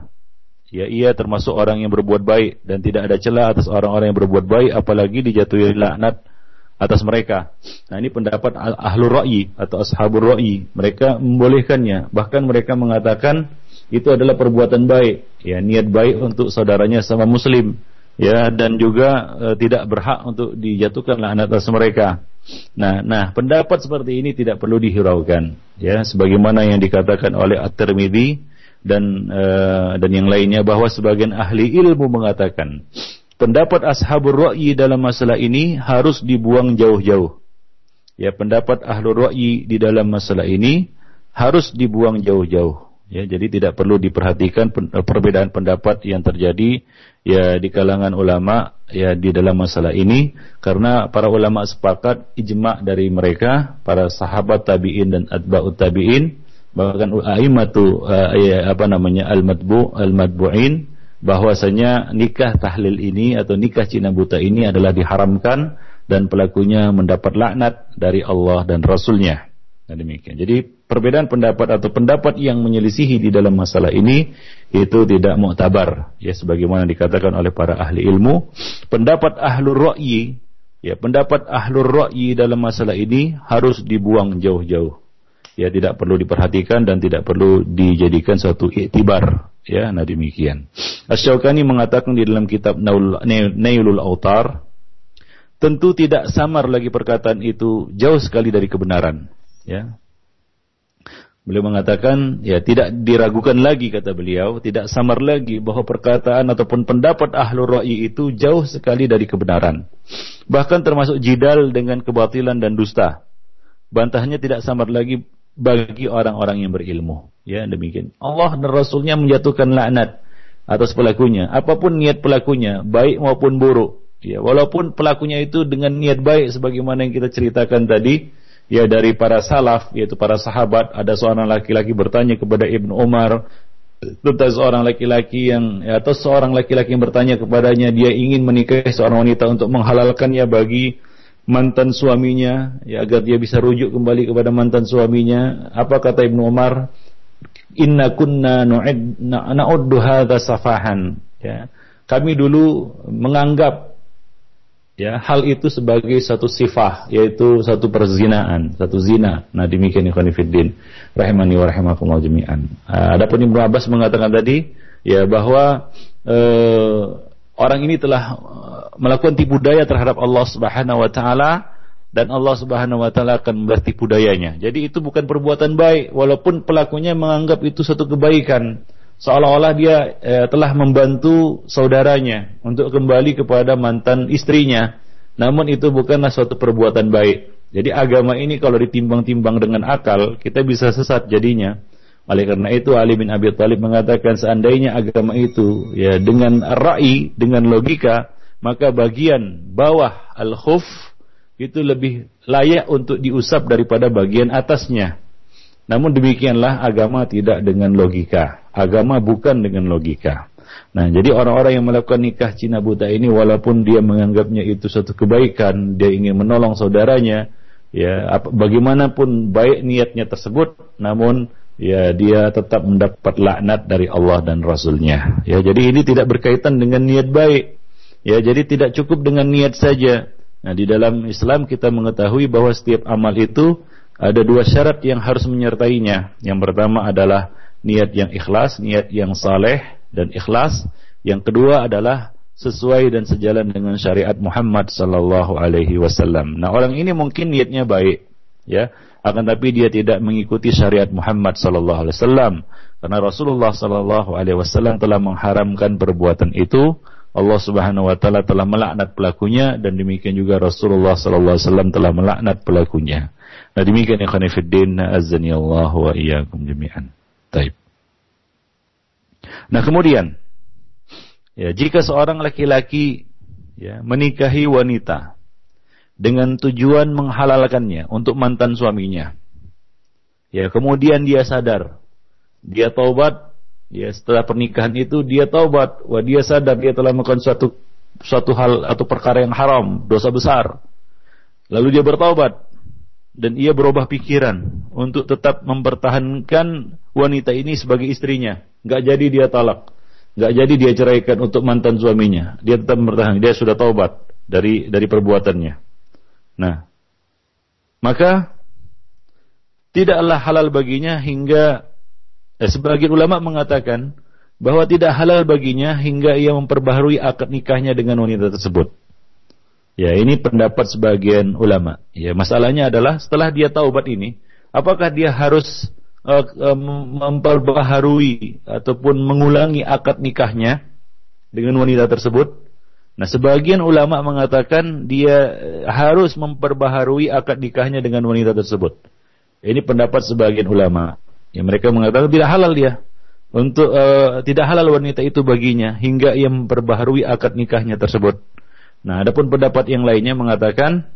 ya ia termasuk orang yang berbuat baik dan tidak ada celah atas orang-orang yang berbuat baik apalagi dijatuhi laknat atas mereka. Nah ini pendapat ahlu ra'yi atau ashabur ra'yi. Mereka membolehkannya. Bahkan mereka mengatakan itu adalah perbuatan baik. Ya niat baik untuk saudaranya sama muslim. Ya dan juga e, tidak berhak untuk dijatuhkan laknat atas mereka. Nah, nah pendapat seperti ini tidak perlu dihiraukan. Ya sebagaimana yang dikatakan oleh At-Tirmidzi dan uh, dan yang lainnya bahwa sebagian ahli ilmu mengatakan pendapat ashabur ra'yi dalam masalah ini harus dibuang jauh-jauh. Ya, pendapat ahlur ra'yi di dalam masalah ini harus dibuang jauh-jauh. Ya, jadi tidak perlu diperhatikan eh, perbedaan pendapat yang terjadi ya di kalangan ulama ya di dalam masalah ini karena para ulama sepakat ijma dari mereka para sahabat tabi'in dan atba'ut tabi'in bahkan aimatu uh, ya, apa namanya al-matbu al-matbu'in bahwasanya nikah tahlil ini atau nikah cina buta ini adalah diharamkan dan pelakunya mendapat laknat dari Allah dan Rasulnya. Nah demikian. Jadi perbedaan pendapat atau pendapat yang menyelisihi di dalam masalah ini itu tidak muktabar. Ya sebagaimana dikatakan oleh para ahli ilmu, pendapat ahlur ra'yi ya pendapat ahlur ra'yi dalam masalah ini harus dibuang jauh-jauh. Ya tidak perlu diperhatikan dan tidak perlu dijadikan suatu iktibar ya nah demikian. Asy-Syaukani mengatakan di dalam kitab Nailul Autar tentu tidak samar lagi perkataan itu jauh sekali dari kebenaran. Ya Beliau mengatakan, ya tidak diragukan lagi kata beliau, tidak samar lagi bahwa perkataan ataupun pendapat ahlul ra'i itu jauh sekali dari kebenaran. Bahkan termasuk jidal dengan kebatilan dan dusta. Bantahnya tidak samar lagi bagi orang-orang yang berilmu. Ya, demikian. Allah dan Rasulnya menjatuhkan laknat atas pelakunya. Apa pun niat pelakunya, baik maupun buruk. Ya, walaupun pelakunya itu dengan niat baik sebagaimana yang kita ceritakan tadi, ya dari para salaf yaitu para sahabat ada seorang laki-laki bertanya kepada Ibnu Umar. Tentang seorang laki-laki yang ya, atau seorang laki-laki yang bertanya kepadanya dia ingin menikahi seorang wanita untuk menghalalkannya bagi mantan suaminya ya agar dia bisa rujuk kembali kepada mantan suaminya. Apa kata Ibnu Umar? Inna kunna na'uddu hadza safahan. Ya kami dulu menganggap ya hal itu sebagai satu sifah yaitu satu perzinaan satu zina nah demikian ikhwan fillah rahimani wa rahimakumullah jami'an adapun Ibnu Abbas mengatakan tadi ya bahwa uh, orang ini telah uh, melakukan tipu daya terhadap Allah Subhanahu wa taala dan Allah Subhanahu wa taala akan membalas tipu dayanya. Jadi itu bukan perbuatan baik walaupun pelakunya menganggap itu satu kebaikan. Seolah-olah dia eh, telah membantu saudaranya untuk kembali kepada mantan istrinya. Namun itu bukanlah suatu perbuatan baik. Jadi agama ini kalau ditimbang-timbang dengan akal, kita bisa sesat jadinya. Oleh karena itu Ali bin Abi Thalib mengatakan seandainya agama itu ya dengan rai, dengan logika, maka bagian bawah al-khuf itu lebih layak untuk diusap daripada bagian atasnya. Namun demikianlah agama tidak dengan logika. Agama bukan dengan logika. Nah, jadi orang-orang yang melakukan nikah Cina buta ini walaupun dia menganggapnya itu suatu kebaikan, dia ingin menolong saudaranya, ya bagaimanapun baik niatnya tersebut, namun ya dia tetap mendapat laknat dari Allah dan Rasulnya. Ya, jadi ini tidak berkaitan dengan niat baik. Ya, jadi tidak cukup dengan niat saja. Nah, di dalam Islam kita mengetahui bahwa setiap amal itu ada dua syarat yang harus menyertainya. Yang pertama adalah niat yang ikhlas, niat yang saleh dan ikhlas. Yang kedua adalah sesuai dan sejalan dengan syariat Muhammad sallallahu alaihi wasallam. Nah, orang ini mungkin niatnya baik, ya akan tapi dia tidak mengikuti syariat Muhammad sallallahu alaihi wasallam karena Rasulullah sallallahu alaihi wasallam telah mengharamkan perbuatan itu Allah Subhanahu wa taala telah melaknat pelakunya dan demikian juga Rasulullah sallallahu alaihi wasallam telah melaknat pelakunya. Nah demikian ikhwan fillah azani Allah wa iyyakum jami'an. Taib. Nah kemudian ya jika seorang laki-laki ya menikahi wanita dengan tujuan menghalalkannya untuk mantan suaminya. Ya, kemudian dia sadar, dia taubat, ya setelah pernikahan itu dia taubat, wah dia sadar dia telah melakukan suatu suatu hal atau perkara yang haram, dosa besar. Lalu dia bertaubat dan ia berubah pikiran untuk tetap mempertahankan wanita ini sebagai istrinya. Gak jadi dia talak, gak jadi dia ceraikan untuk mantan suaminya. Dia tetap mempertahankan, dia sudah taubat dari dari perbuatannya. Nah, maka tidaklah halal baginya hingga eh, sebagian ulama mengatakan bahwa tidak halal baginya hingga ia memperbaharui akad nikahnya dengan wanita tersebut. Ya, ini pendapat sebagian ulama. Ya, masalahnya adalah setelah dia taubat ini, apakah dia harus uh, memperbaharui ataupun mengulangi akad nikahnya dengan wanita tersebut? Nah, sebagian ulama mengatakan dia eh, harus memperbaharui akad nikahnya dengan wanita tersebut. Ini pendapat sebagian ulama. Ya, mereka mengatakan tidak halal dia untuk uh, tidak halal wanita itu baginya hingga ia memperbaharui akad nikahnya tersebut. Nah, adapun pendapat yang lainnya mengatakan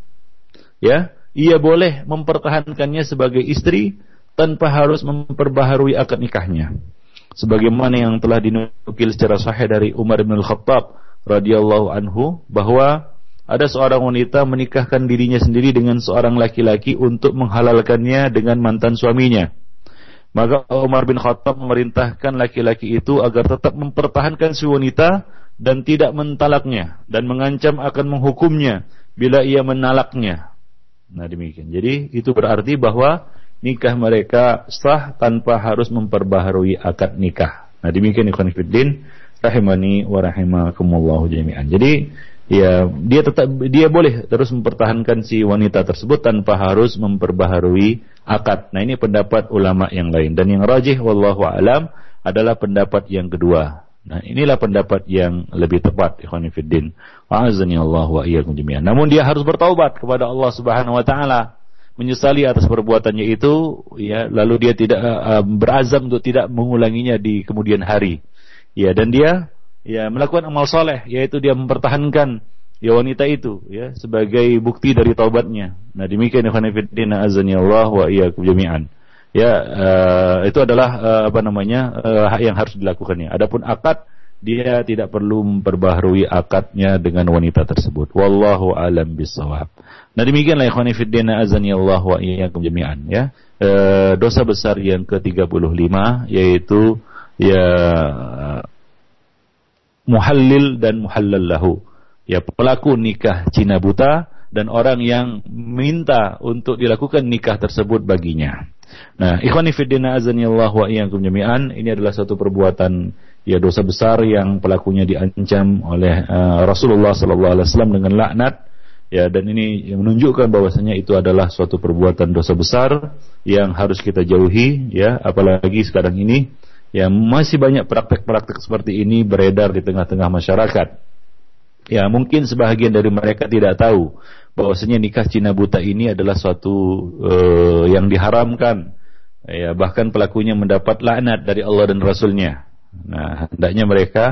ya, ia boleh mempertahankannya sebagai istri tanpa harus memperbaharui akad nikahnya. Sebagaimana yang telah dinukil secara sahih dari Umar bin Al-Khattab radhiyallahu anhu bahwa ada seorang wanita menikahkan dirinya sendiri dengan seorang laki-laki untuk menghalalkannya dengan mantan suaminya. Maka Umar bin Khattab memerintahkan laki-laki itu agar tetap mempertahankan si wanita dan tidak mentalaknya dan mengancam akan menghukumnya bila ia menalaknya. Nah demikian. Jadi itu berarti bahwa nikah mereka sah tanpa harus memperbaharui akad nikah. Nah demikian ikhwan fillah rahimani wa rahimakumullah jami'an. Jadi ya dia tetap dia boleh terus mempertahankan si wanita tersebut tanpa harus memperbaharui akad. Nah ini pendapat ulama yang lain dan yang rajih wallahu alam adalah pendapat yang kedua. Nah inilah pendapat yang lebih tepat ikhwan fillah. Wa'azani Allah wa iyyakum jami'an. Namun dia harus bertaubat kepada Allah Subhanahu wa taala menyesali atas perbuatannya itu ya lalu dia tidak uh, berazam untuk tidak mengulanginya di kemudian hari. Ya dan dia ya melakukan amal soleh yaitu dia mempertahankan ya wanita itu ya sebagai bukti dari taubatnya. Nah demikian ikhwan fillah azani Allah wa iyyakum jami'an. Ya uh, itu adalah uh, apa namanya uh, yang harus dilakukannya. Adapun akad dia tidak perlu memperbaharui akadnya dengan wanita tersebut. Wallahu alam bisawab. Nah demikianlah ikhwan fillah azani Allah wa iyyakum jami'an ya. E, dosa besar yang ke-35 yaitu ya muhallil dan muhallal lahu. Ya pelaku nikah Cina buta dan orang yang minta untuk dilakukan nikah tersebut baginya. Nah, ikhwani fiddina Allah wa iyyakum jami'an, ini adalah satu perbuatan ya dosa besar yang pelakunya diancam oleh uh, Rasulullah sallallahu alaihi wasallam dengan laknat. Ya dan ini menunjukkan bahwasanya itu adalah suatu perbuatan dosa besar yang harus kita jauhi ya. Apalagi sekarang ini Ya, masih banyak praktek-praktek seperti ini beredar di tengah-tengah masyarakat. Ya, mungkin sebahagian dari mereka tidak tahu bahwasanya nikah Cina buta ini adalah suatu uh, yang diharamkan. Ya, bahkan pelakunya mendapat laknat dari Allah dan Rasulnya. Nah, hendaknya mereka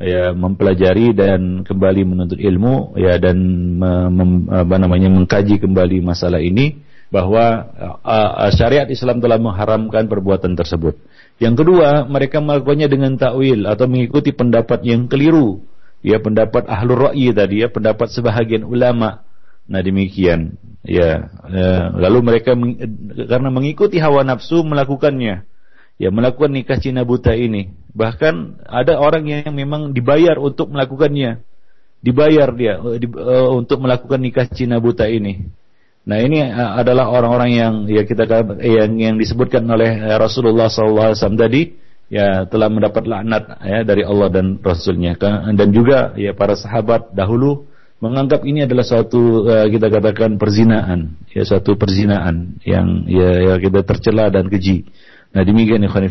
ya mempelajari dan kembali menuntut ilmu ya dan mem, apa namanya mengkaji kembali masalah ini bahwa uh, syariat Islam telah mengharamkan perbuatan tersebut. Yang kedua, mereka melakukannya dengan takwil atau mengikuti pendapat yang keliru. Ya, pendapat ahlul ra'yi tadi ya, pendapat sebahagian ulama. Nah, demikian. Ya, ya lalu mereka meng, karena mengikuti hawa nafsu melakukannya. Ya, melakukan nikah Cina buta ini. Bahkan ada orang yang memang dibayar untuk melakukannya. Dibayar dia uh, untuk melakukan nikah Cina buta ini. Nah ini uh, adalah orang-orang yang ya kita yang yang disebutkan oleh Rasulullah SAW tadi ya telah mendapat laknat ya dari Allah dan Rasulnya dan juga ya para sahabat dahulu menganggap ini adalah suatu uh, kita katakan perzinaan ya suatu perzinaan yang ya, ya kita tercela dan keji. Nah demikian ikhwan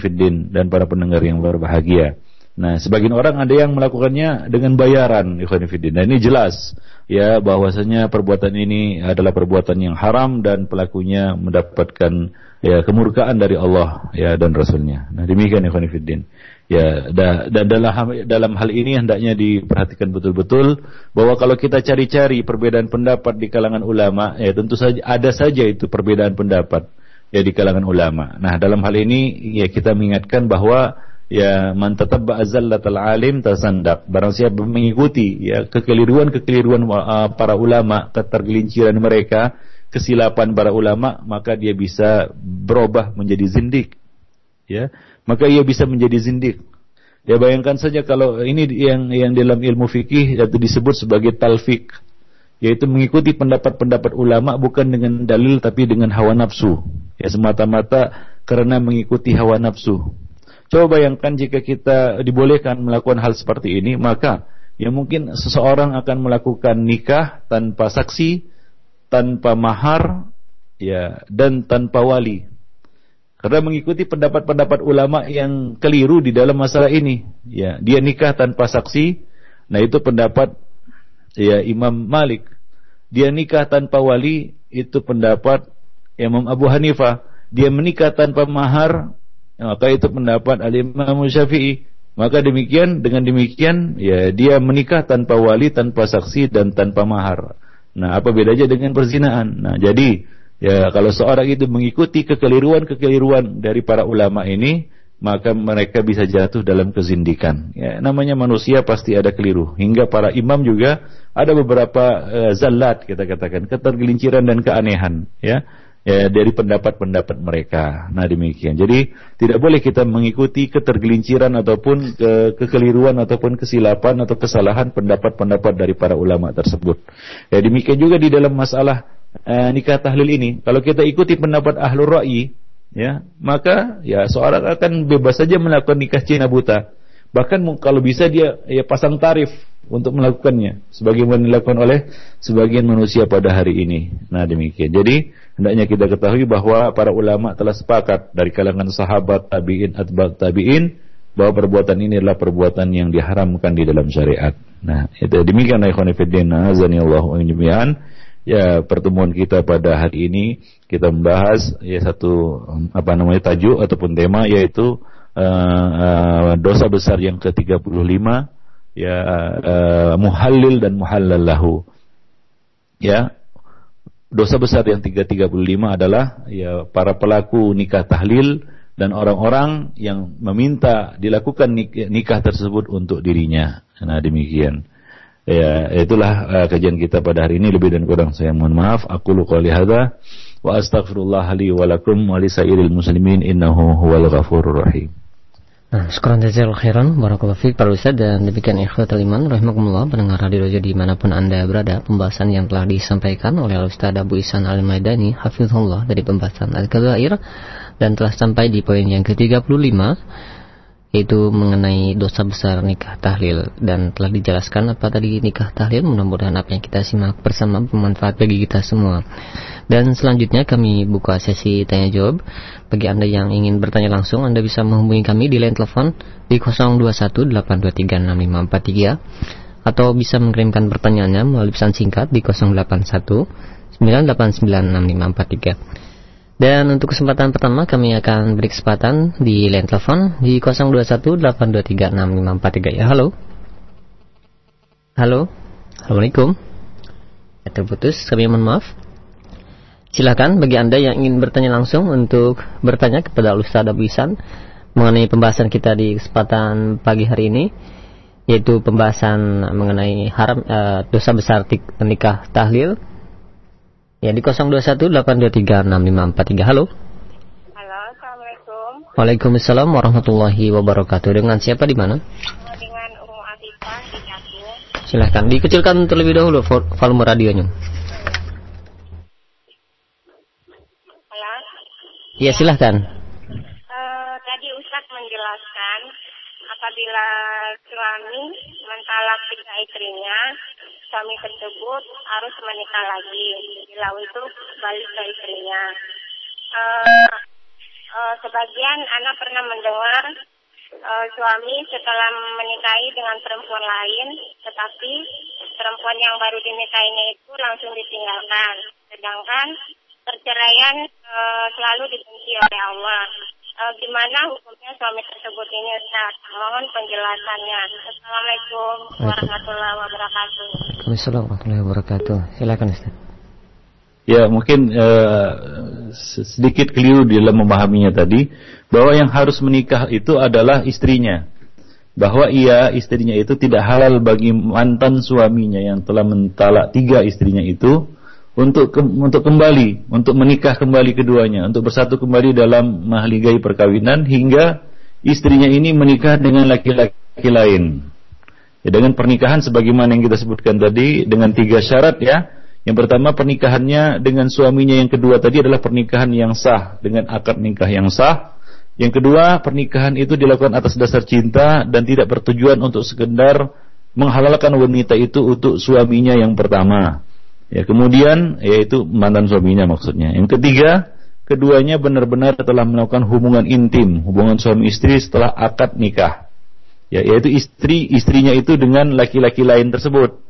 dan para pendengar yang berbahagia. Nah, sebagian orang ada yang melakukannya dengan bayaran, ikhwan fillah. Nah, ini jelas ya bahwasanya perbuatan ini adalah perbuatan yang haram dan pelakunya mendapatkan ya kemurkaan dari Allah ya dan Rasulnya. Nah, demikian ikhwan fillah. Ya, dan dalam dalam hal ini hendaknya diperhatikan betul-betul bahwa kalau kita cari-cari perbedaan pendapat di kalangan ulama, ya tentu saja ada saja itu perbedaan pendapat ya di kalangan ulama. Nah, dalam hal ini ya kita mengingatkan bahwa ya man tatabba azallatal alim tasandak. Barang siapa mengikuti ya kekeliruan-kekeliruan uh, para ulama, ketergelinciran mereka, kesilapan para ulama, maka dia bisa berubah menjadi zindik. Ya, maka ia bisa menjadi zindik. Ya bayangkan saja kalau ini yang yang dalam ilmu fikih itu disebut sebagai talfik, yaitu mengikuti pendapat-pendapat ulama bukan dengan dalil tapi dengan hawa nafsu. Ya semata-mata karena mengikuti hawa nafsu. Coba bayangkan jika kita dibolehkan melakukan hal seperti ini, maka ya mungkin seseorang akan melakukan nikah tanpa saksi, tanpa mahar, ya dan tanpa wali. Karena mengikuti pendapat-pendapat ulama yang keliru di dalam masalah ini. Ya, dia nikah tanpa saksi. Nah, itu pendapat ya Imam Malik. Dia nikah tanpa wali, itu pendapat Imam Abu Hanifah. Dia menikah tanpa mahar, maka itu pendapat Al-Imam Syafi'i. Maka demikian, dengan demikian, ya dia menikah tanpa wali, tanpa saksi, dan tanpa mahar. Nah, apa bedanya dengan perzinaan? Nah, jadi Ya, kalau seorang itu mengikuti kekeliruan-kekeliruan dari para ulama ini, maka mereka bisa jatuh dalam kezindikan. Ya, namanya manusia pasti ada keliru. Hingga para imam juga ada beberapa uh, zallat kita katakan, ketergelinciran dan keanehan, ya. Ya, dari pendapat-pendapat mereka. Nah, demikian. Jadi, tidak boleh kita mengikuti ketergelinciran ataupun ke kekeliruan ataupun kesilapan atau kesalahan pendapat-pendapat dari para ulama tersebut. Ya, demikian juga di dalam masalah eh, nikah tahlil ini, kalau kita ikuti pendapat ahlul ra'i, ya, maka ya seorang akan bebas saja melakukan nikah Cina buta. Bahkan kalau bisa dia ya pasang tarif untuk melakukannya sebagaimana dilakukan oleh sebagian manusia pada hari ini. Nah, demikian. Jadi, hendaknya kita ketahui bahwa para ulama telah sepakat dari kalangan sahabat, tabi'in, atba' tabi'in bahwa perbuatan ini adalah perbuatan yang diharamkan di dalam syariat. Nah, itu demikian ikhwan fillah ya pertemuan kita pada hari ini kita membahas ya satu apa namanya tajuk ataupun tema yaitu uh, uh, dosa besar yang ke-35 ya uh, muhallil dan muhallallahu. Ya. Dosa besar yang 335 adalah ya para pelaku nikah tahlil dan orang-orang yang meminta dilakukan nikah tersebut untuk dirinya. Nah, demikian. Ya, itulah uh, kajian kita pada hari ini lebih dan kurang saya mohon maaf. Aku lu qouli hadza wa astaghfirullah li wa lakum wa li sairil muslimin innahu huwal ghafurur rahim. Nah, sekarang jazil khairan barakallahu fiik para ustaz dan demikian ikhwatul iman rahimakumullah pendengar radio di di mana pun Anda berada pembahasan yang telah disampaikan oleh Ustaz Abu Isan Al-Maidani hafizahullah dari pembahasan Al-Kabair dan telah sampai di poin yang ke-35 itu mengenai dosa besar nikah tahlil. Dan telah dijelaskan apa tadi nikah tahlil. Mudah-mudahan apa yang kita simak bersama bermanfaat bagi kita semua. Dan selanjutnya kami buka sesi tanya jawab. Bagi anda yang ingin bertanya langsung anda bisa menghubungi kami di line telepon di 0218236543 atau bisa mengirimkan pertanyaannya melalui pesan singkat di 081 9896543 dan untuk kesempatan pertama kami akan beri kesempatan di line telepon di 0218236543 ya. Halo. Halo. Assalamualaikum. Ya, terputus, kami mohon maaf. Silakan bagi Anda yang ingin bertanya langsung untuk bertanya kepada Ustaz Abu Isan mengenai pembahasan kita di kesempatan pagi hari ini yaitu pembahasan mengenai haram uh, dosa besar nikah tahlil Ya di 0218236543. Halo. Halo, Assalamualaikum. Waalaikumsalam warahmatullahi wabarakatuh. Dengan siapa di mana? Dengan Umu Afifah di Cakung. Silahkan dikecilkan terlebih dahulu volume radionya. Halo. Iya silahkan. Uh, tadi Ustadz menjelaskan apabila suami mentalak tiga istrinya, suami tersebut harus menikah lagi. Bila itu balik ke istrinya. Uh, uh, sebagian anak pernah mendengar uh, suami setelah menikahi dengan perempuan lain, tetapi perempuan yang baru dinikahinya itu langsung ditinggalkan. Sedangkan perceraian uh, selalu dibenci oleh Allah. Uh, gimana hukumnya suami tersebut ini Ustaz? Mohon penjelasannya. Assalamualaikum warahmatullahi wabarakatuh. Waalaikumsalam warahmatullahi wabarakatuh. Silakan Ustaz. Ya mungkin uh, sedikit keliru di dalam memahaminya tadi bahwa yang harus menikah itu adalah istrinya. Bahwa ia istrinya itu tidak halal bagi mantan suaminya yang telah mentalak tiga istrinya itu untuk ke, untuk kembali, untuk menikah kembali keduanya, untuk bersatu kembali dalam mahligai perkawinan hingga istrinya ini menikah dengan laki-laki lain. Ya, dengan pernikahan sebagaimana yang kita sebutkan tadi dengan tiga syarat ya yang pertama pernikahannya dengan suaminya, yang kedua tadi adalah pernikahan yang sah dengan akad nikah yang sah. Yang kedua, pernikahan itu dilakukan atas dasar cinta dan tidak bertujuan untuk sekedar menghalalkan wanita itu untuk suaminya yang pertama. Ya, kemudian yaitu mantan suaminya maksudnya. Yang ketiga, keduanya benar-benar telah melakukan hubungan intim, hubungan suami istri setelah akad nikah. Ya, yaitu istri istrinya itu dengan laki-laki lain tersebut.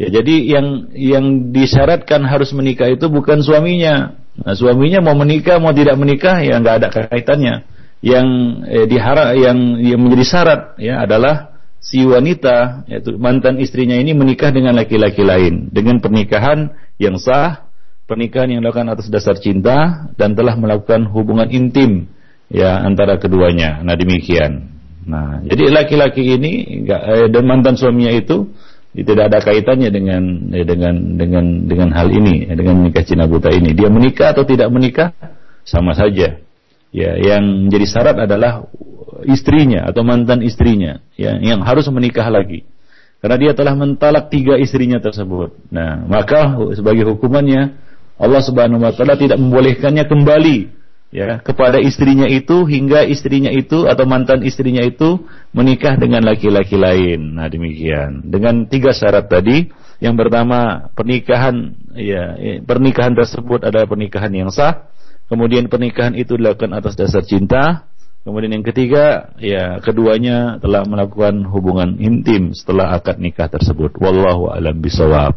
Ya, jadi yang yang disyaratkan harus menikah itu bukan suaminya. Nah, suaminya mau menikah mau tidak menikah ya nggak ada kaitannya. Yang eh, diharap yang yang menjadi syarat ya adalah si wanita yaitu mantan istrinya ini menikah dengan laki-laki lain dengan pernikahan yang sah, pernikahan yang dilakukan atas dasar cinta dan telah melakukan hubungan intim ya antara keduanya. Nah, demikian. Nah, jadi laki-laki ini eh, dan mantan suaminya itu tidak ada kaitannya dengan eh, dengan dengan dengan hal ini eh, dengan menikah Cina buta ini dia menikah atau tidak menikah sama saja ya yang menjadi syarat adalah istrinya atau mantan istrinya ya yang harus menikah lagi karena dia telah mentalak tiga istrinya tersebut nah maka sebagai hukumannya Allah Subhanahu wa taala tidak membolehkannya kembali ya kepada istrinya itu hingga istrinya itu atau mantan istrinya itu menikah dengan laki-laki lain. Nah demikian dengan tiga syarat tadi. Yang pertama pernikahan ya pernikahan tersebut adalah pernikahan yang sah. Kemudian pernikahan itu dilakukan atas dasar cinta. Kemudian yang ketiga ya keduanya telah melakukan hubungan intim setelah akad nikah tersebut. Wallahu alam bisawab.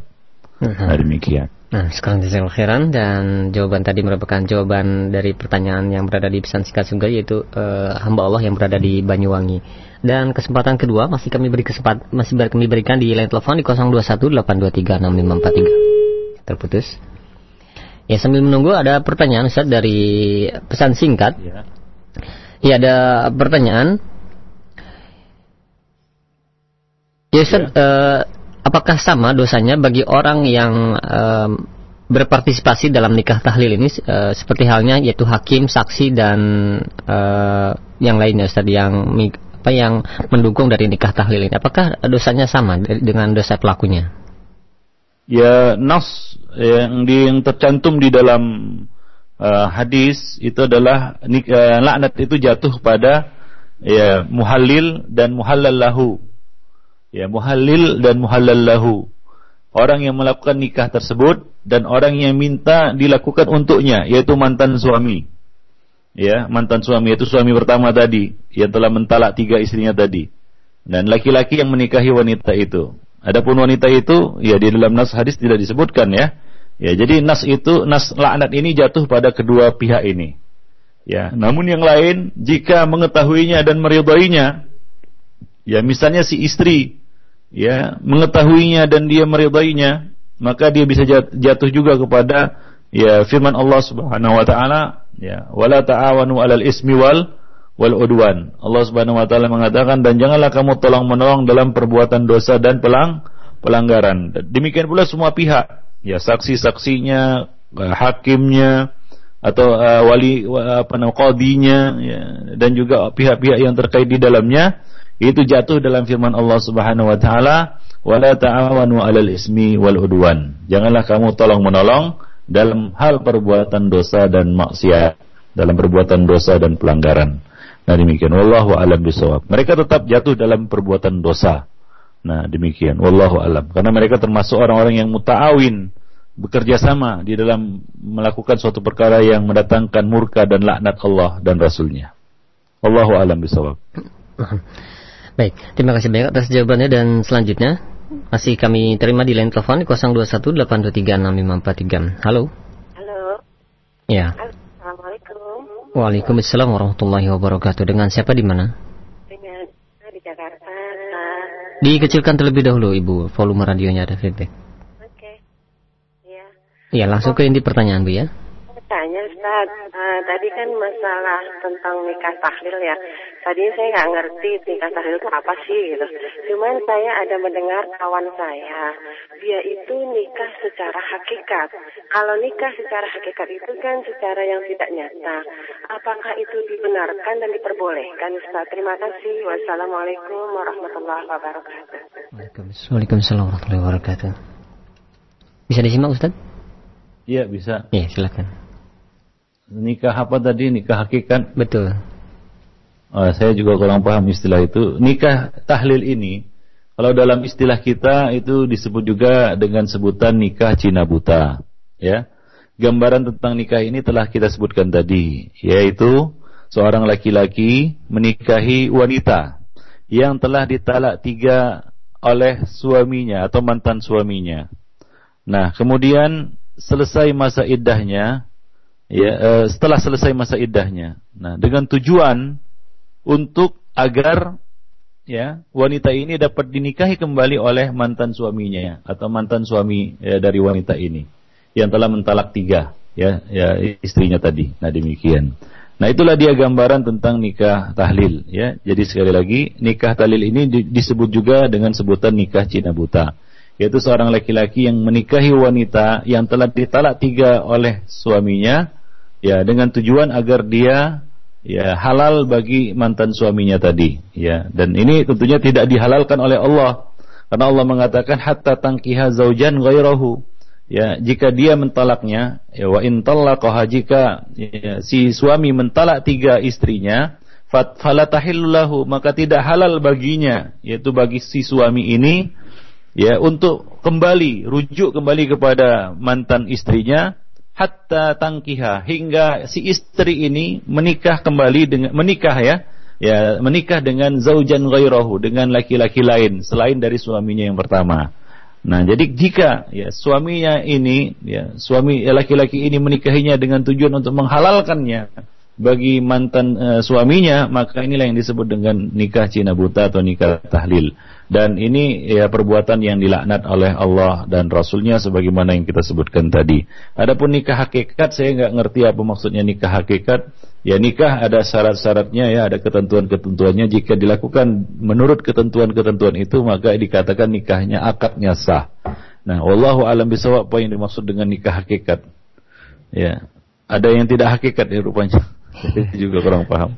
Nah demikian. Nah, sekarang jazakallahu khairan dan jawaban tadi merupakan jawaban dari pertanyaan yang berada di pesan singkat juga yaitu uh, hamba Allah yang berada di Banyuwangi. Dan kesempatan kedua masih kami beri kesempatan masih kami berikan di line telepon di 0218236543. Terputus. Ya sambil menunggu ada pertanyaan Ustaz dari pesan singkat. Ya. Ya ada pertanyaan. Ya Ustaz, ya. Uh, apakah sama dosanya bagi orang yang um, berpartisipasi dalam nikah tahlil ini uh, seperti halnya yaitu hakim, saksi dan uh, yang lainnya Ustaz yang apa yang mendukung dari nikah tahlil ini. Apakah dosanya sama dengan dosa pelakunya? Ya nas yang, di, yang tercantum di dalam uh, hadis itu adalah uh, laknat itu jatuh pada ya muhallil dan muhallallahu. Ya muhallil dan muhallallahu. Orang yang melakukan nikah tersebut dan orang yang minta dilakukan untuknya yaitu mantan suami. Ya mantan suami itu suami pertama tadi yang telah mentalak tiga istrinya tadi. Dan laki-laki yang menikahi wanita itu. Adapun wanita itu ya di dalam nas hadis tidak disebutkan ya ya jadi nas itu nas laknat ini jatuh pada kedua pihak ini. Ya namun yang lain jika mengetahuinya dan meridainya ya misalnya si istri ya mengetahuinya dan dia meridainya maka dia bisa jatuh juga kepada ya firman Allah Subhanahu wa taala ya wala ta'awanu 'alal ismi wal wal udwan. Allah Subhanahu wa taala mengatakan dan janganlah kamu tolong menolong dalam perbuatan dosa dan pelang pelanggaran. Demikian pula semua pihak ya saksi-saksinya hakimnya atau uh, wali apa namanya qadinya ya, dan juga pihak-pihak yang terkait di dalamnya itu jatuh dalam firman Allah Subhanahu wa taala wala ta'awanu 'alal ismi wal udwan. Janganlah kamu tolong menolong dalam hal perbuatan dosa dan maksiat, dalam perbuatan dosa dan pelanggaran. Nah demikian wallahu alam bisawab. Mereka tetap jatuh dalam perbuatan dosa. Nah demikian wallahu alam karena mereka termasuk orang-orang yang muta'awin bekerja sama di dalam melakukan suatu perkara yang mendatangkan murka dan laknat Allah dan Rasulnya. Wallahu alam bisawab. Baik, terima kasih banyak atas jawabannya dan selanjutnya masih kami terima di line telepon 0218236543. Halo. Halo. Ya. Assalamualaikum. Waalaikumsalam warahmatullahi wabarakatuh. Dengan siapa di mana? Dikecilkan terlebih dahulu Ibu, volume radionya ada feedback. Oke. Iya. Ya, langsung ke inti pertanyaan Bu ya. Tanya Ustaz, uh, tadi kan masalah tentang nikah tahlil ya. Tadi saya nggak ngerti nikah tahlil itu apa sih gitu. Cuman saya ada mendengar kawan saya, dia itu nikah secara hakikat. Kalau nikah secara hakikat itu kan secara yang tidak nyata. Apakah itu dibenarkan dan diperbolehkan Ustaz? Terima kasih. Wassalamualaikum warahmatullahi wabarakatuh. Waalaikumsalam warahmatullahi wabarakatuh. Bisa disimak Ustaz? Iya bisa. Iya silakan. Nikah apa tadi? Nikah hakikat? Betul. Oh, saya juga kurang paham istilah itu. Nikah tahlil ini, kalau dalam istilah kita itu disebut juga dengan sebutan nikah Cina buta. Ya, gambaran tentang nikah ini telah kita sebutkan tadi, yaitu seorang laki-laki menikahi wanita yang telah ditalak tiga oleh suaminya atau mantan suaminya. Nah, kemudian selesai masa iddahnya, ya uh, setelah selesai masa iddahnya. Nah, dengan tujuan untuk agar ya wanita ini dapat dinikahi kembali oleh mantan suaminya atau mantan suami ya, dari wanita ini yang telah mentalak tiga ya ya istrinya tadi. Nah, demikian. Nah, itulah dia gambaran tentang nikah tahlil ya. Jadi sekali lagi nikah tahlil ini disebut juga dengan sebutan nikah Cina buta yaitu seorang laki-laki yang menikahi wanita yang telah ditalak tiga oleh suaminya ya dengan tujuan agar dia ya halal bagi mantan suaminya tadi ya. Dan ini tentunya tidak dihalalkan oleh Allah. Karena Allah mengatakan hatta tangkiha zaujan ghairahu ya jika dia mentalaknya ya wa in talaqaha jika ya, si suami mentalak tiga istrinya fala tahillahu maka tidak halal baginya yaitu bagi si suami ini ya untuk kembali rujuk kembali kepada mantan istrinya hatta tangkiha hingga si istri ini menikah kembali dengan menikah ya ya menikah dengan zaujan ghairahu dengan laki-laki lain selain dari suaminya yang pertama. Nah, jadi jika ya suaminya ini ya suami laki-laki ini menikahinya dengan tujuan untuk menghalalkannya bagi mantan uh, suaminya, maka inilah yang disebut dengan nikah Cina buta atau nikah tahlil dan ini ya perbuatan yang dilaknat oleh Allah dan Rasulnya sebagaimana yang kita sebutkan tadi. Adapun nikah hakikat saya nggak ngerti apa maksudnya nikah hakikat. Ya nikah ada syarat-syaratnya ya ada ketentuan-ketentuannya. Jika dilakukan menurut ketentuan-ketentuan itu maka dikatakan nikahnya akadnya sah. Nah, Wallahu alam bisawab apa yang dimaksud dengan nikah hakikat. Ya, ada yang tidak hakikat ya rupanya. [laughs] Juga kurang paham.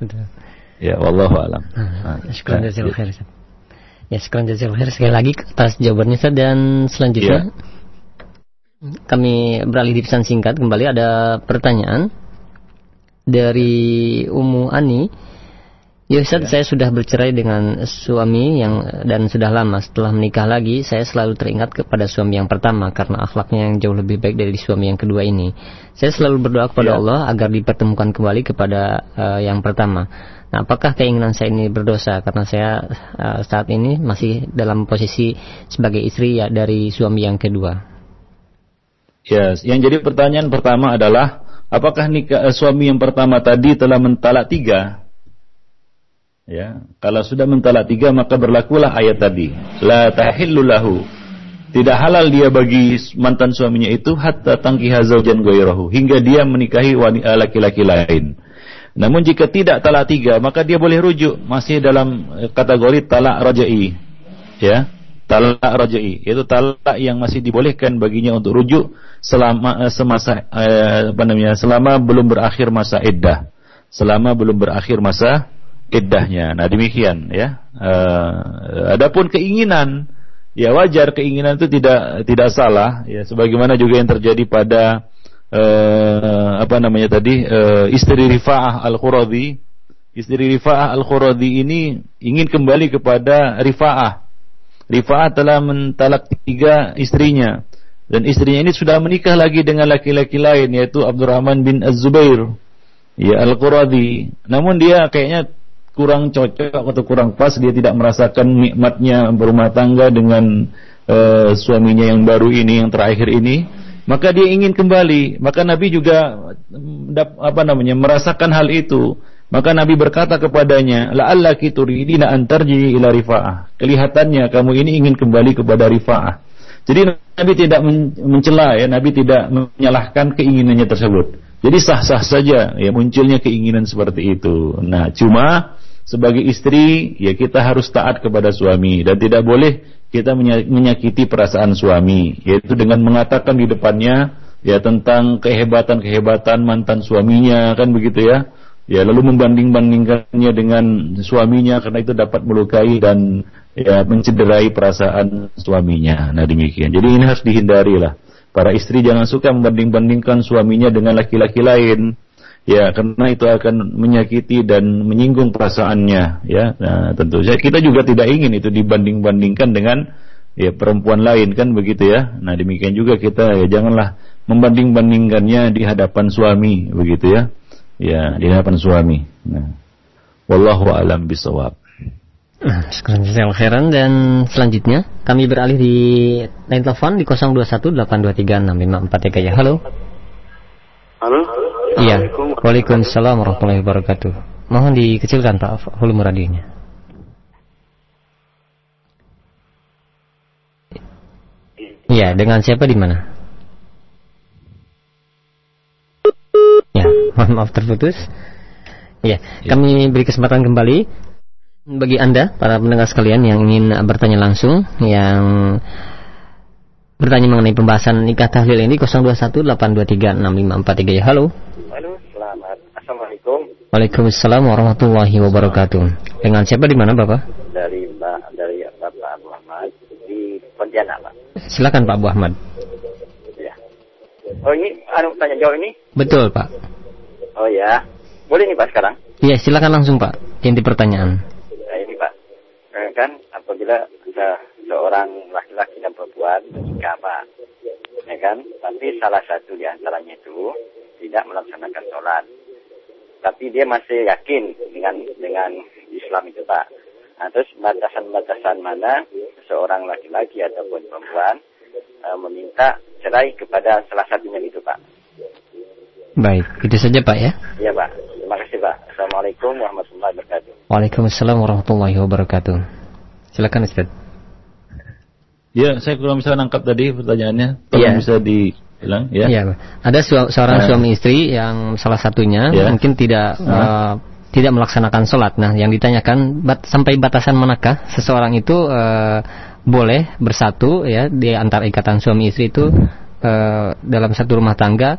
Ya, wallahu alam. Nah, nah, Ya, sekarang jazakallahu khair sekali lagi atas jawabannya saya dan selanjutnya yeah. kami beralih di pesan singkat kembali ada pertanyaan dari Umu Ani. Ya Ustaz, yeah. saya sudah bercerai dengan suami yang dan sudah lama. Setelah menikah lagi, saya selalu teringat kepada suami yang pertama karena akhlaknya yang jauh lebih baik dari suami yang kedua ini. Saya selalu berdoa kepada yeah. Allah agar dipertemukan kembali kepada uh, yang pertama. Nah, apakah keinginan saya ini berdosa karena saya uh, saat ini masih dalam posisi sebagai istri ya dari suami yang kedua? Yes. yang jadi pertanyaan pertama adalah apakah nikah uh, suami yang pertama tadi telah mentalak tiga? Ya, kalau sudah mentalak tiga maka berlakulah ayat tadi. La tahillu lahu. Tidak halal dia bagi mantan suaminya itu hatta tangkiha ghairahu hingga dia menikahi wanita laki-laki lain. Namun jika tidak talak tiga, maka dia boleh rujuk masih dalam eh, kategori talak rajai. Ya, talak rajai itu talak yang masih dibolehkan baginya untuk rujuk selama eh, semasa eh, apa namanya selama belum berakhir masa iddah. Selama belum berakhir masa iddahnya. Nah, demikian ya. Uh, adapun keinginan ya wajar keinginan itu tidak tidak salah ya sebagaimana juga yang terjadi pada uh, apa namanya tadi? Uh, istri Rifa'ah Al-Quradi istri Rifa'ah Al-Quradi ini ingin kembali kepada Rifa'ah. Rifa'ah telah mentalak tiga istrinya. Dan istrinya ini sudah menikah lagi dengan laki-laki lain yaitu Abdurrahman bin Az-Zubair. Ya Al-Quradi namun dia kayaknya kurang cocok atau kurang pas. Dia tidak merasakan nikmatnya berumah tangga dengan uh, suaminya yang baru ini yang terakhir ini maka dia ingin kembali maka Nabi juga apa namanya merasakan hal itu maka Nabi berkata kepadanya, "La'allaki turidina an tarji'i ila rifa'ah." Kelihatannya kamu ini ingin kembali kepada rifa'ah. Jadi Nabi tidak mencela ya, Nabi tidak menyalahkan keinginannya tersebut. Jadi sah-sah saja ya munculnya keinginan seperti itu. Nah, cuma sebagai istri ya kita harus taat kepada suami dan tidak boleh kita menyakiti perasaan suami yaitu dengan mengatakan di depannya ya tentang kehebatan-kehebatan mantan suaminya kan begitu ya ya lalu membanding-bandingkannya dengan suaminya karena itu dapat melukai dan ya mencederai perasaan suaminya. Nah demikian. Jadi ini harus dihindari lah. Para istri jangan suka membanding-bandingkan suaminya dengan laki-laki lain. Ya, karena itu akan menyakiti dan menyinggung perasaannya, ya. Nah, tentu saja kita juga tidak ingin itu dibanding-bandingkan dengan ya perempuan lain kan begitu ya. Nah, demikian juga kita ya janganlah membanding-bandingkannya di hadapan suami begitu ya ya di hadapan suami. Nah, wallahu alam bisawab. Nah, sekarang khairan dan selanjutnya kami beralih di line telepon di 0218236543 ya. Halo. Halo. Iya. Waalaikumsalam warahmatullahi wabarakatuh. Mohon dikecilkan Pak volume radionya. Iya, dengan siapa di mana? Ya, mohon maaf terputus. Ya, ya, kami beri kesempatan kembali bagi Anda para pendengar sekalian yang ingin bertanya langsung yang bertanya mengenai pembahasan nikah tahlil ini 0218236543 ya. Halo. Halo, selamat. Assalamualaikum. Waalaikumsalam warahmatullahi wabarakatuh. Dengan siapa di mana, Bapak? Dari Mbak dari Bapak Abu Ahmad di Pontianak, Pak. Silakan Pak Abu Ahmad. Oh ini anu tanya jawab ini? Betul Pak. Oh ya, boleh nih Pak sekarang? Iya silakan langsung Pak. Inti pertanyaan. Nah, ini Pak, eh, kan apabila ada seorang menikah Pak, ya kan? Tapi salah satu di antaranya itu tidak melaksanakan sholat, tapi dia masih yakin dengan dengan Islam itu Pak. Nah, terus batasan-batasan mana seorang laki-laki ataupun perempuan uh, meminta cerai kepada salah satunya itu Pak. Baik, itu saja Pak ya. Iya Pak, terima kasih Pak. Assalamualaikum warahmatullahi wabarakatuh. Waalaikumsalam warahmatullahi wabarakatuh. Silakan Ustaz. Ya, saya kurang bisa nangkap tadi pertanyaannya. Tolong ya. bisa dibilang ya. Iya, ada su seorang uh, suami istri yang salah satunya ya. mungkin tidak uh. Uh, tidak melaksanakan sholat. Nah, yang ditanyakan bat, sampai batasan manakah seseorang itu uh, boleh bersatu ya di antara ikatan suami istri itu e, dalam satu rumah tangga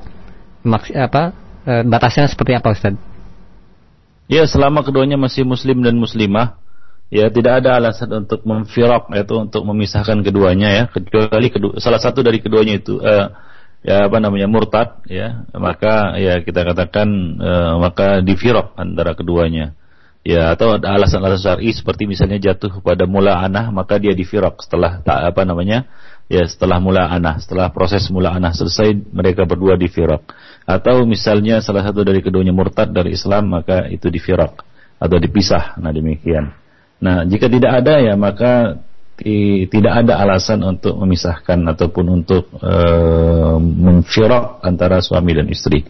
maks apa e, batasnya seperti apa Ustaz? Ya selama keduanya masih muslim dan muslimah ya tidak ada alasan untuk memfirok yaitu untuk memisahkan keduanya ya. Kecuali kedua, salah satu dari keduanya itu e, ya apa namanya murtad ya. Maka ya kita katakan e, maka difirok antara keduanya. Ya atau ada alasan-alasan syar'i seperti misalnya jatuh pada mula anah maka dia difirok setelah tak apa namanya ya setelah mula anah setelah proses mula anah selesai mereka berdua difirok atau misalnya salah satu dari keduanya murtad dari Islam maka itu difirok atau dipisah. Nah demikian nah jika tidak ada ya maka tidak ada alasan untuk memisahkan ataupun untuk e, antara suami dan istri.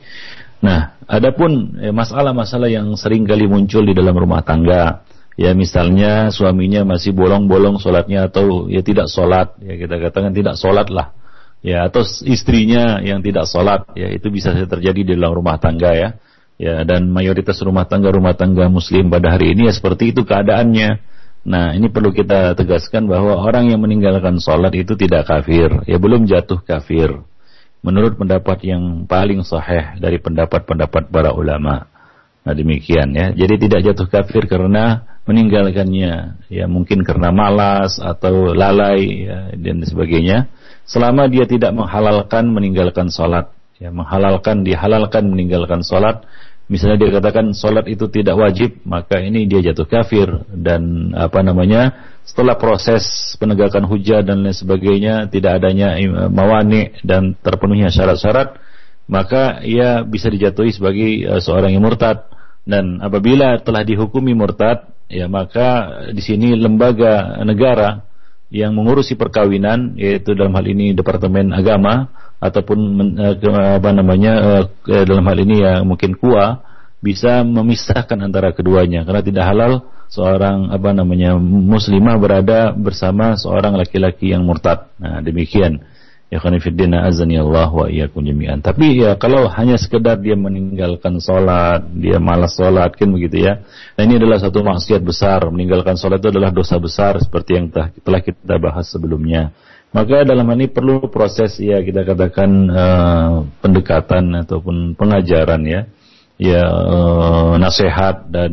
Nah, adapun eh, masalah-masalah yang sering kali muncul di dalam rumah tangga, ya misalnya suaminya masih bolong-bolong sholatnya atau ya tidak sholat, ya kita katakan tidak sholat lah, ya atau istrinya yang tidak sholat, ya itu bisa terjadi di dalam rumah tangga ya, ya dan mayoritas rumah tangga rumah tangga Muslim pada hari ini ya seperti itu keadaannya. Nah, ini perlu kita tegaskan bahwa orang yang meninggalkan sholat itu tidak kafir, ya belum jatuh kafir menurut pendapat yang paling sahih dari pendapat-pendapat para ulama. Nah demikian ya. Jadi tidak jatuh kafir karena meninggalkannya. Ya mungkin karena malas atau lalai ya, dan sebagainya. Selama dia tidak menghalalkan meninggalkan sholat. Ya, menghalalkan, dihalalkan meninggalkan sholat. Misalnya dia katakan sholat itu tidak wajib, maka ini dia jatuh kafir. Dan apa namanya setelah proses penegakan hujah dan lain sebagainya tidak adanya mawani dan terpenuhnya syarat-syarat maka ia bisa dijatuhi sebagai uh, seorang yang murtad. Dan apabila telah dihukumi murtad, ya maka di sini lembaga negara yang mengurusi perkawinan yaitu dalam hal ini Departemen Agama ataupun eh, apa namanya eh, dalam hal ini ya mungkin KUA bisa memisahkan antara keduanya karena tidak halal seorang apa namanya muslimah berada bersama seorang laki-laki yang murtad. Nah, demikian. Khanifiddin azani Allah wa iyyakum jami'an. Tapi ya kalau hanya sekedar dia meninggalkan sholat, dia malas sholat kan begitu ya. Nah ini adalah satu maksiat besar. Meninggalkan sholat itu adalah dosa besar seperti yang telah kita bahas sebelumnya. Maka dalam hal ini perlu proses ya kita katakan uh, pendekatan ataupun pengajaran ya ya uh, nasihat dan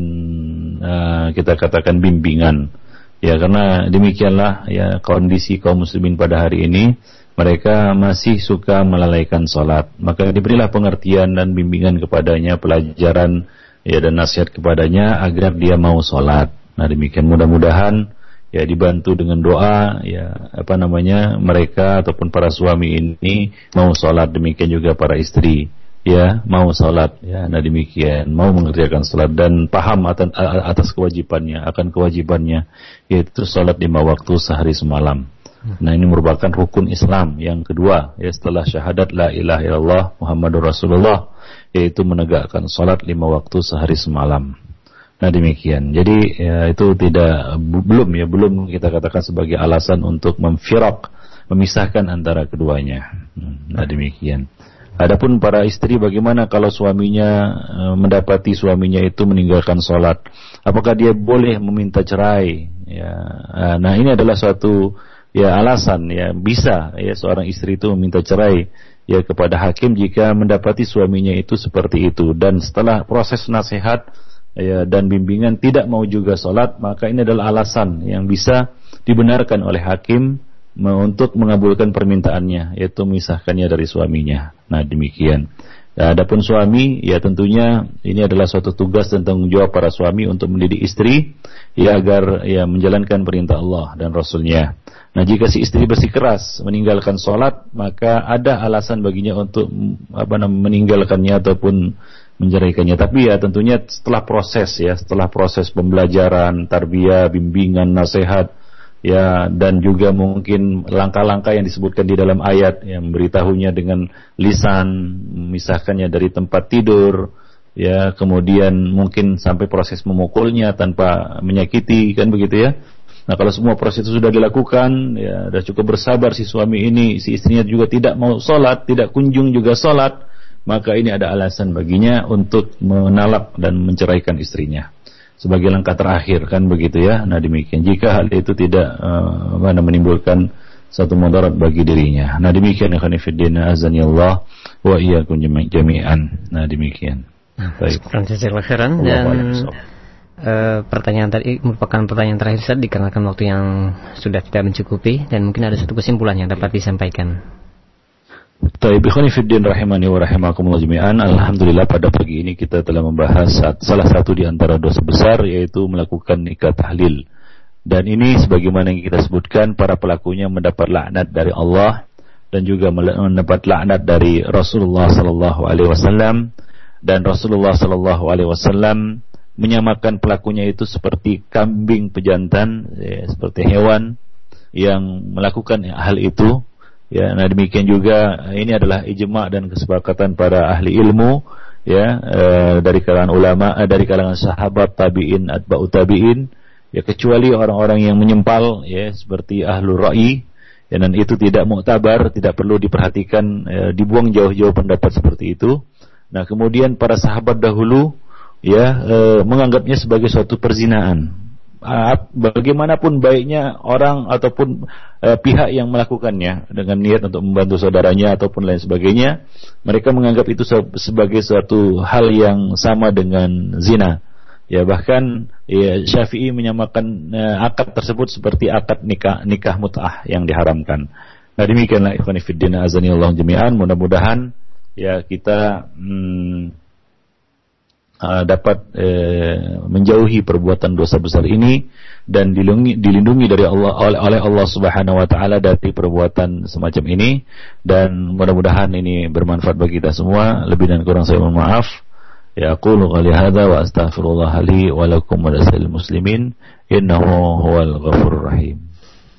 uh, kita katakan bimbingan ya karena demikianlah ya kondisi kaum muslimin pada hari ini mereka masih suka melalaikan sholat maka diberilah pengertian dan bimbingan kepadanya pelajaran ya dan nasihat kepadanya agar dia mau sholat nah demikian. Mudah-mudahan ya dibantu dengan doa ya apa namanya mereka ataupun para suami ini mau sholat demikian juga para istri ya mau salat ya nah demikian. Mau mengerjakan salat dan paham atas, kewajibannya akan kewajibannya yaitu salat lima waktu sehari semalam nah ini merupakan rukun Islam yang kedua ya setelah syahadat la ilaha illallah Muhammadur Rasulullah yaitu menegakkan salat lima waktu sehari semalam. Nah demikian. Jadi ya, itu tidak belum ya belum kita katakan sebagai alasan untuk memfirak memisahkan antara keduanya. Nah demikian. Adapun para istri bagaimana kalau suaminya e, mendapati suaminya itu meninggalkan sholat, apakah dia boleh meminta cerai? Ya, e, nah ini adalah suatu ya alasan ya bisa ya seorang istri itu meminta cerai ya kepada hakim jika mendapati suaminya itu seperti itu dan setelah proses nasihat ya dan bimbingan tidak mau juga sholat maka ini adalah alasan yang bisa dibenarkan oleh hakim untuk mengabulkan permintaannya yaitu memisahkannya dari suaminya. Nah, demikian. Adapun suami, ya tentunya ini adalah suatu tugas dan tanggung jawab para suami untuk mendidik istri ya agar ya menjalankan perintah Allah dan Rasulnya. Nah, jika si istri bersikeras meninggalkan sholat, maka ada alasan baginya untuk apa namanya meninggalkannya ataupun menceraikannya. Tapi ya tentunya setelah proses ya, setelah proses pembelajaran, tarbiyah, bimbingan, nasihat, ya dan juga mungkin langkah-langkah yang disebutkan di dalam ayat yang memberitahunya dengan lisan memisahkannya dari tempat tidur ya kemudian mungkin sampai proses memukulnya tanpa menyakiti kan begitu ya nah kalau semua proses itu sudah dilakukan ya sudah cukup bersabar si suami ini si istrinya juga tidak mau sholat tidak kunjung juga sholat maka ini ada alasan baginya untuk menalak dan menceraikan istrinya sebagai langkah terakhir kan begitu ya. Nah demikian jika hal itu tidak uh, mana menimbulkan satu mudarat bagi dirinya. Nah demikian ya khanifiddin azani Allah wa iyyakum jami'an. Nah demikian. Nah, Baik. khairan dan uh, pertanyaan tadi merupakan pertanyaan terakhir Ustaz dikarenakan waktu yang sudah tidak mencukupi dan mungkin ada satu kesimpulan yang dapat disampaikan. Taib ikhwani rahimani wa rahimakumullah jami'an. Alhamdulillah pada pagi ini kita telah membahas salah satu di antara dosa besar yaitu melakukan nikah tahlil. Dan ini sebagaimana yang kita sebutkan para pelakunya mendapat laknat dari Allah dan juga mendapat laknat dari Rasulullah sallallahu alaihi wasallam. Dan Rasulullah sallallahu alaihi wasallam menyamakan pelakunya itu seperti kambing pejantan ya, seperti hewan yang melakukan hal itu Ya, nah demikian juga ini adalah ijma dan kesepakatan para ahli ilmu ya e, dari kalangan ulama, e, dari kalangan sahabat tabiin, atba'ut tabiin, ya kecuali orang-orang yang menyempal ya seperti ahlu ra'i ya, dan itu tidak muktabar, tidak perlu diperhatikan, e, dibuang jauh-jauh pendapat seperti itu. Nah, kemudian para sahabat dahulu ya e, menganggapnya sebagai suatu perzinaan bagaimanapun baiknya orang ataupun uh, pihak yang melakukannya dengan niat untuk membantu saudaranya ataupun lain sebagainya, mereka menganggap itu sebagai suatu hal yang sama dengan zina. Ya bahkan ya, Syafi'i menyamakan uh, akad tersebut seperti akad nikah nikah mut'ah yang diharamkan. Nah demikianlah ikhwan fillah azanillahu jami'an mudah-mudahan ya kita hmm, uh, dapat uh, menjauhi perbuatan dosa besar ini dan dilindungi, dilindungi dari Allah oleh, oleh Allah Subhanahu wa taala dari perbuatan semacam ini. Dan mudah-mudahan ini bermanfaat bagi kita semua. Lebih dan kurang saya mohon maaf. Ya aqulu qali hadza wa astaghfirullah li wa lakum wa muslimin. Innahu huwal ghafurur rahim.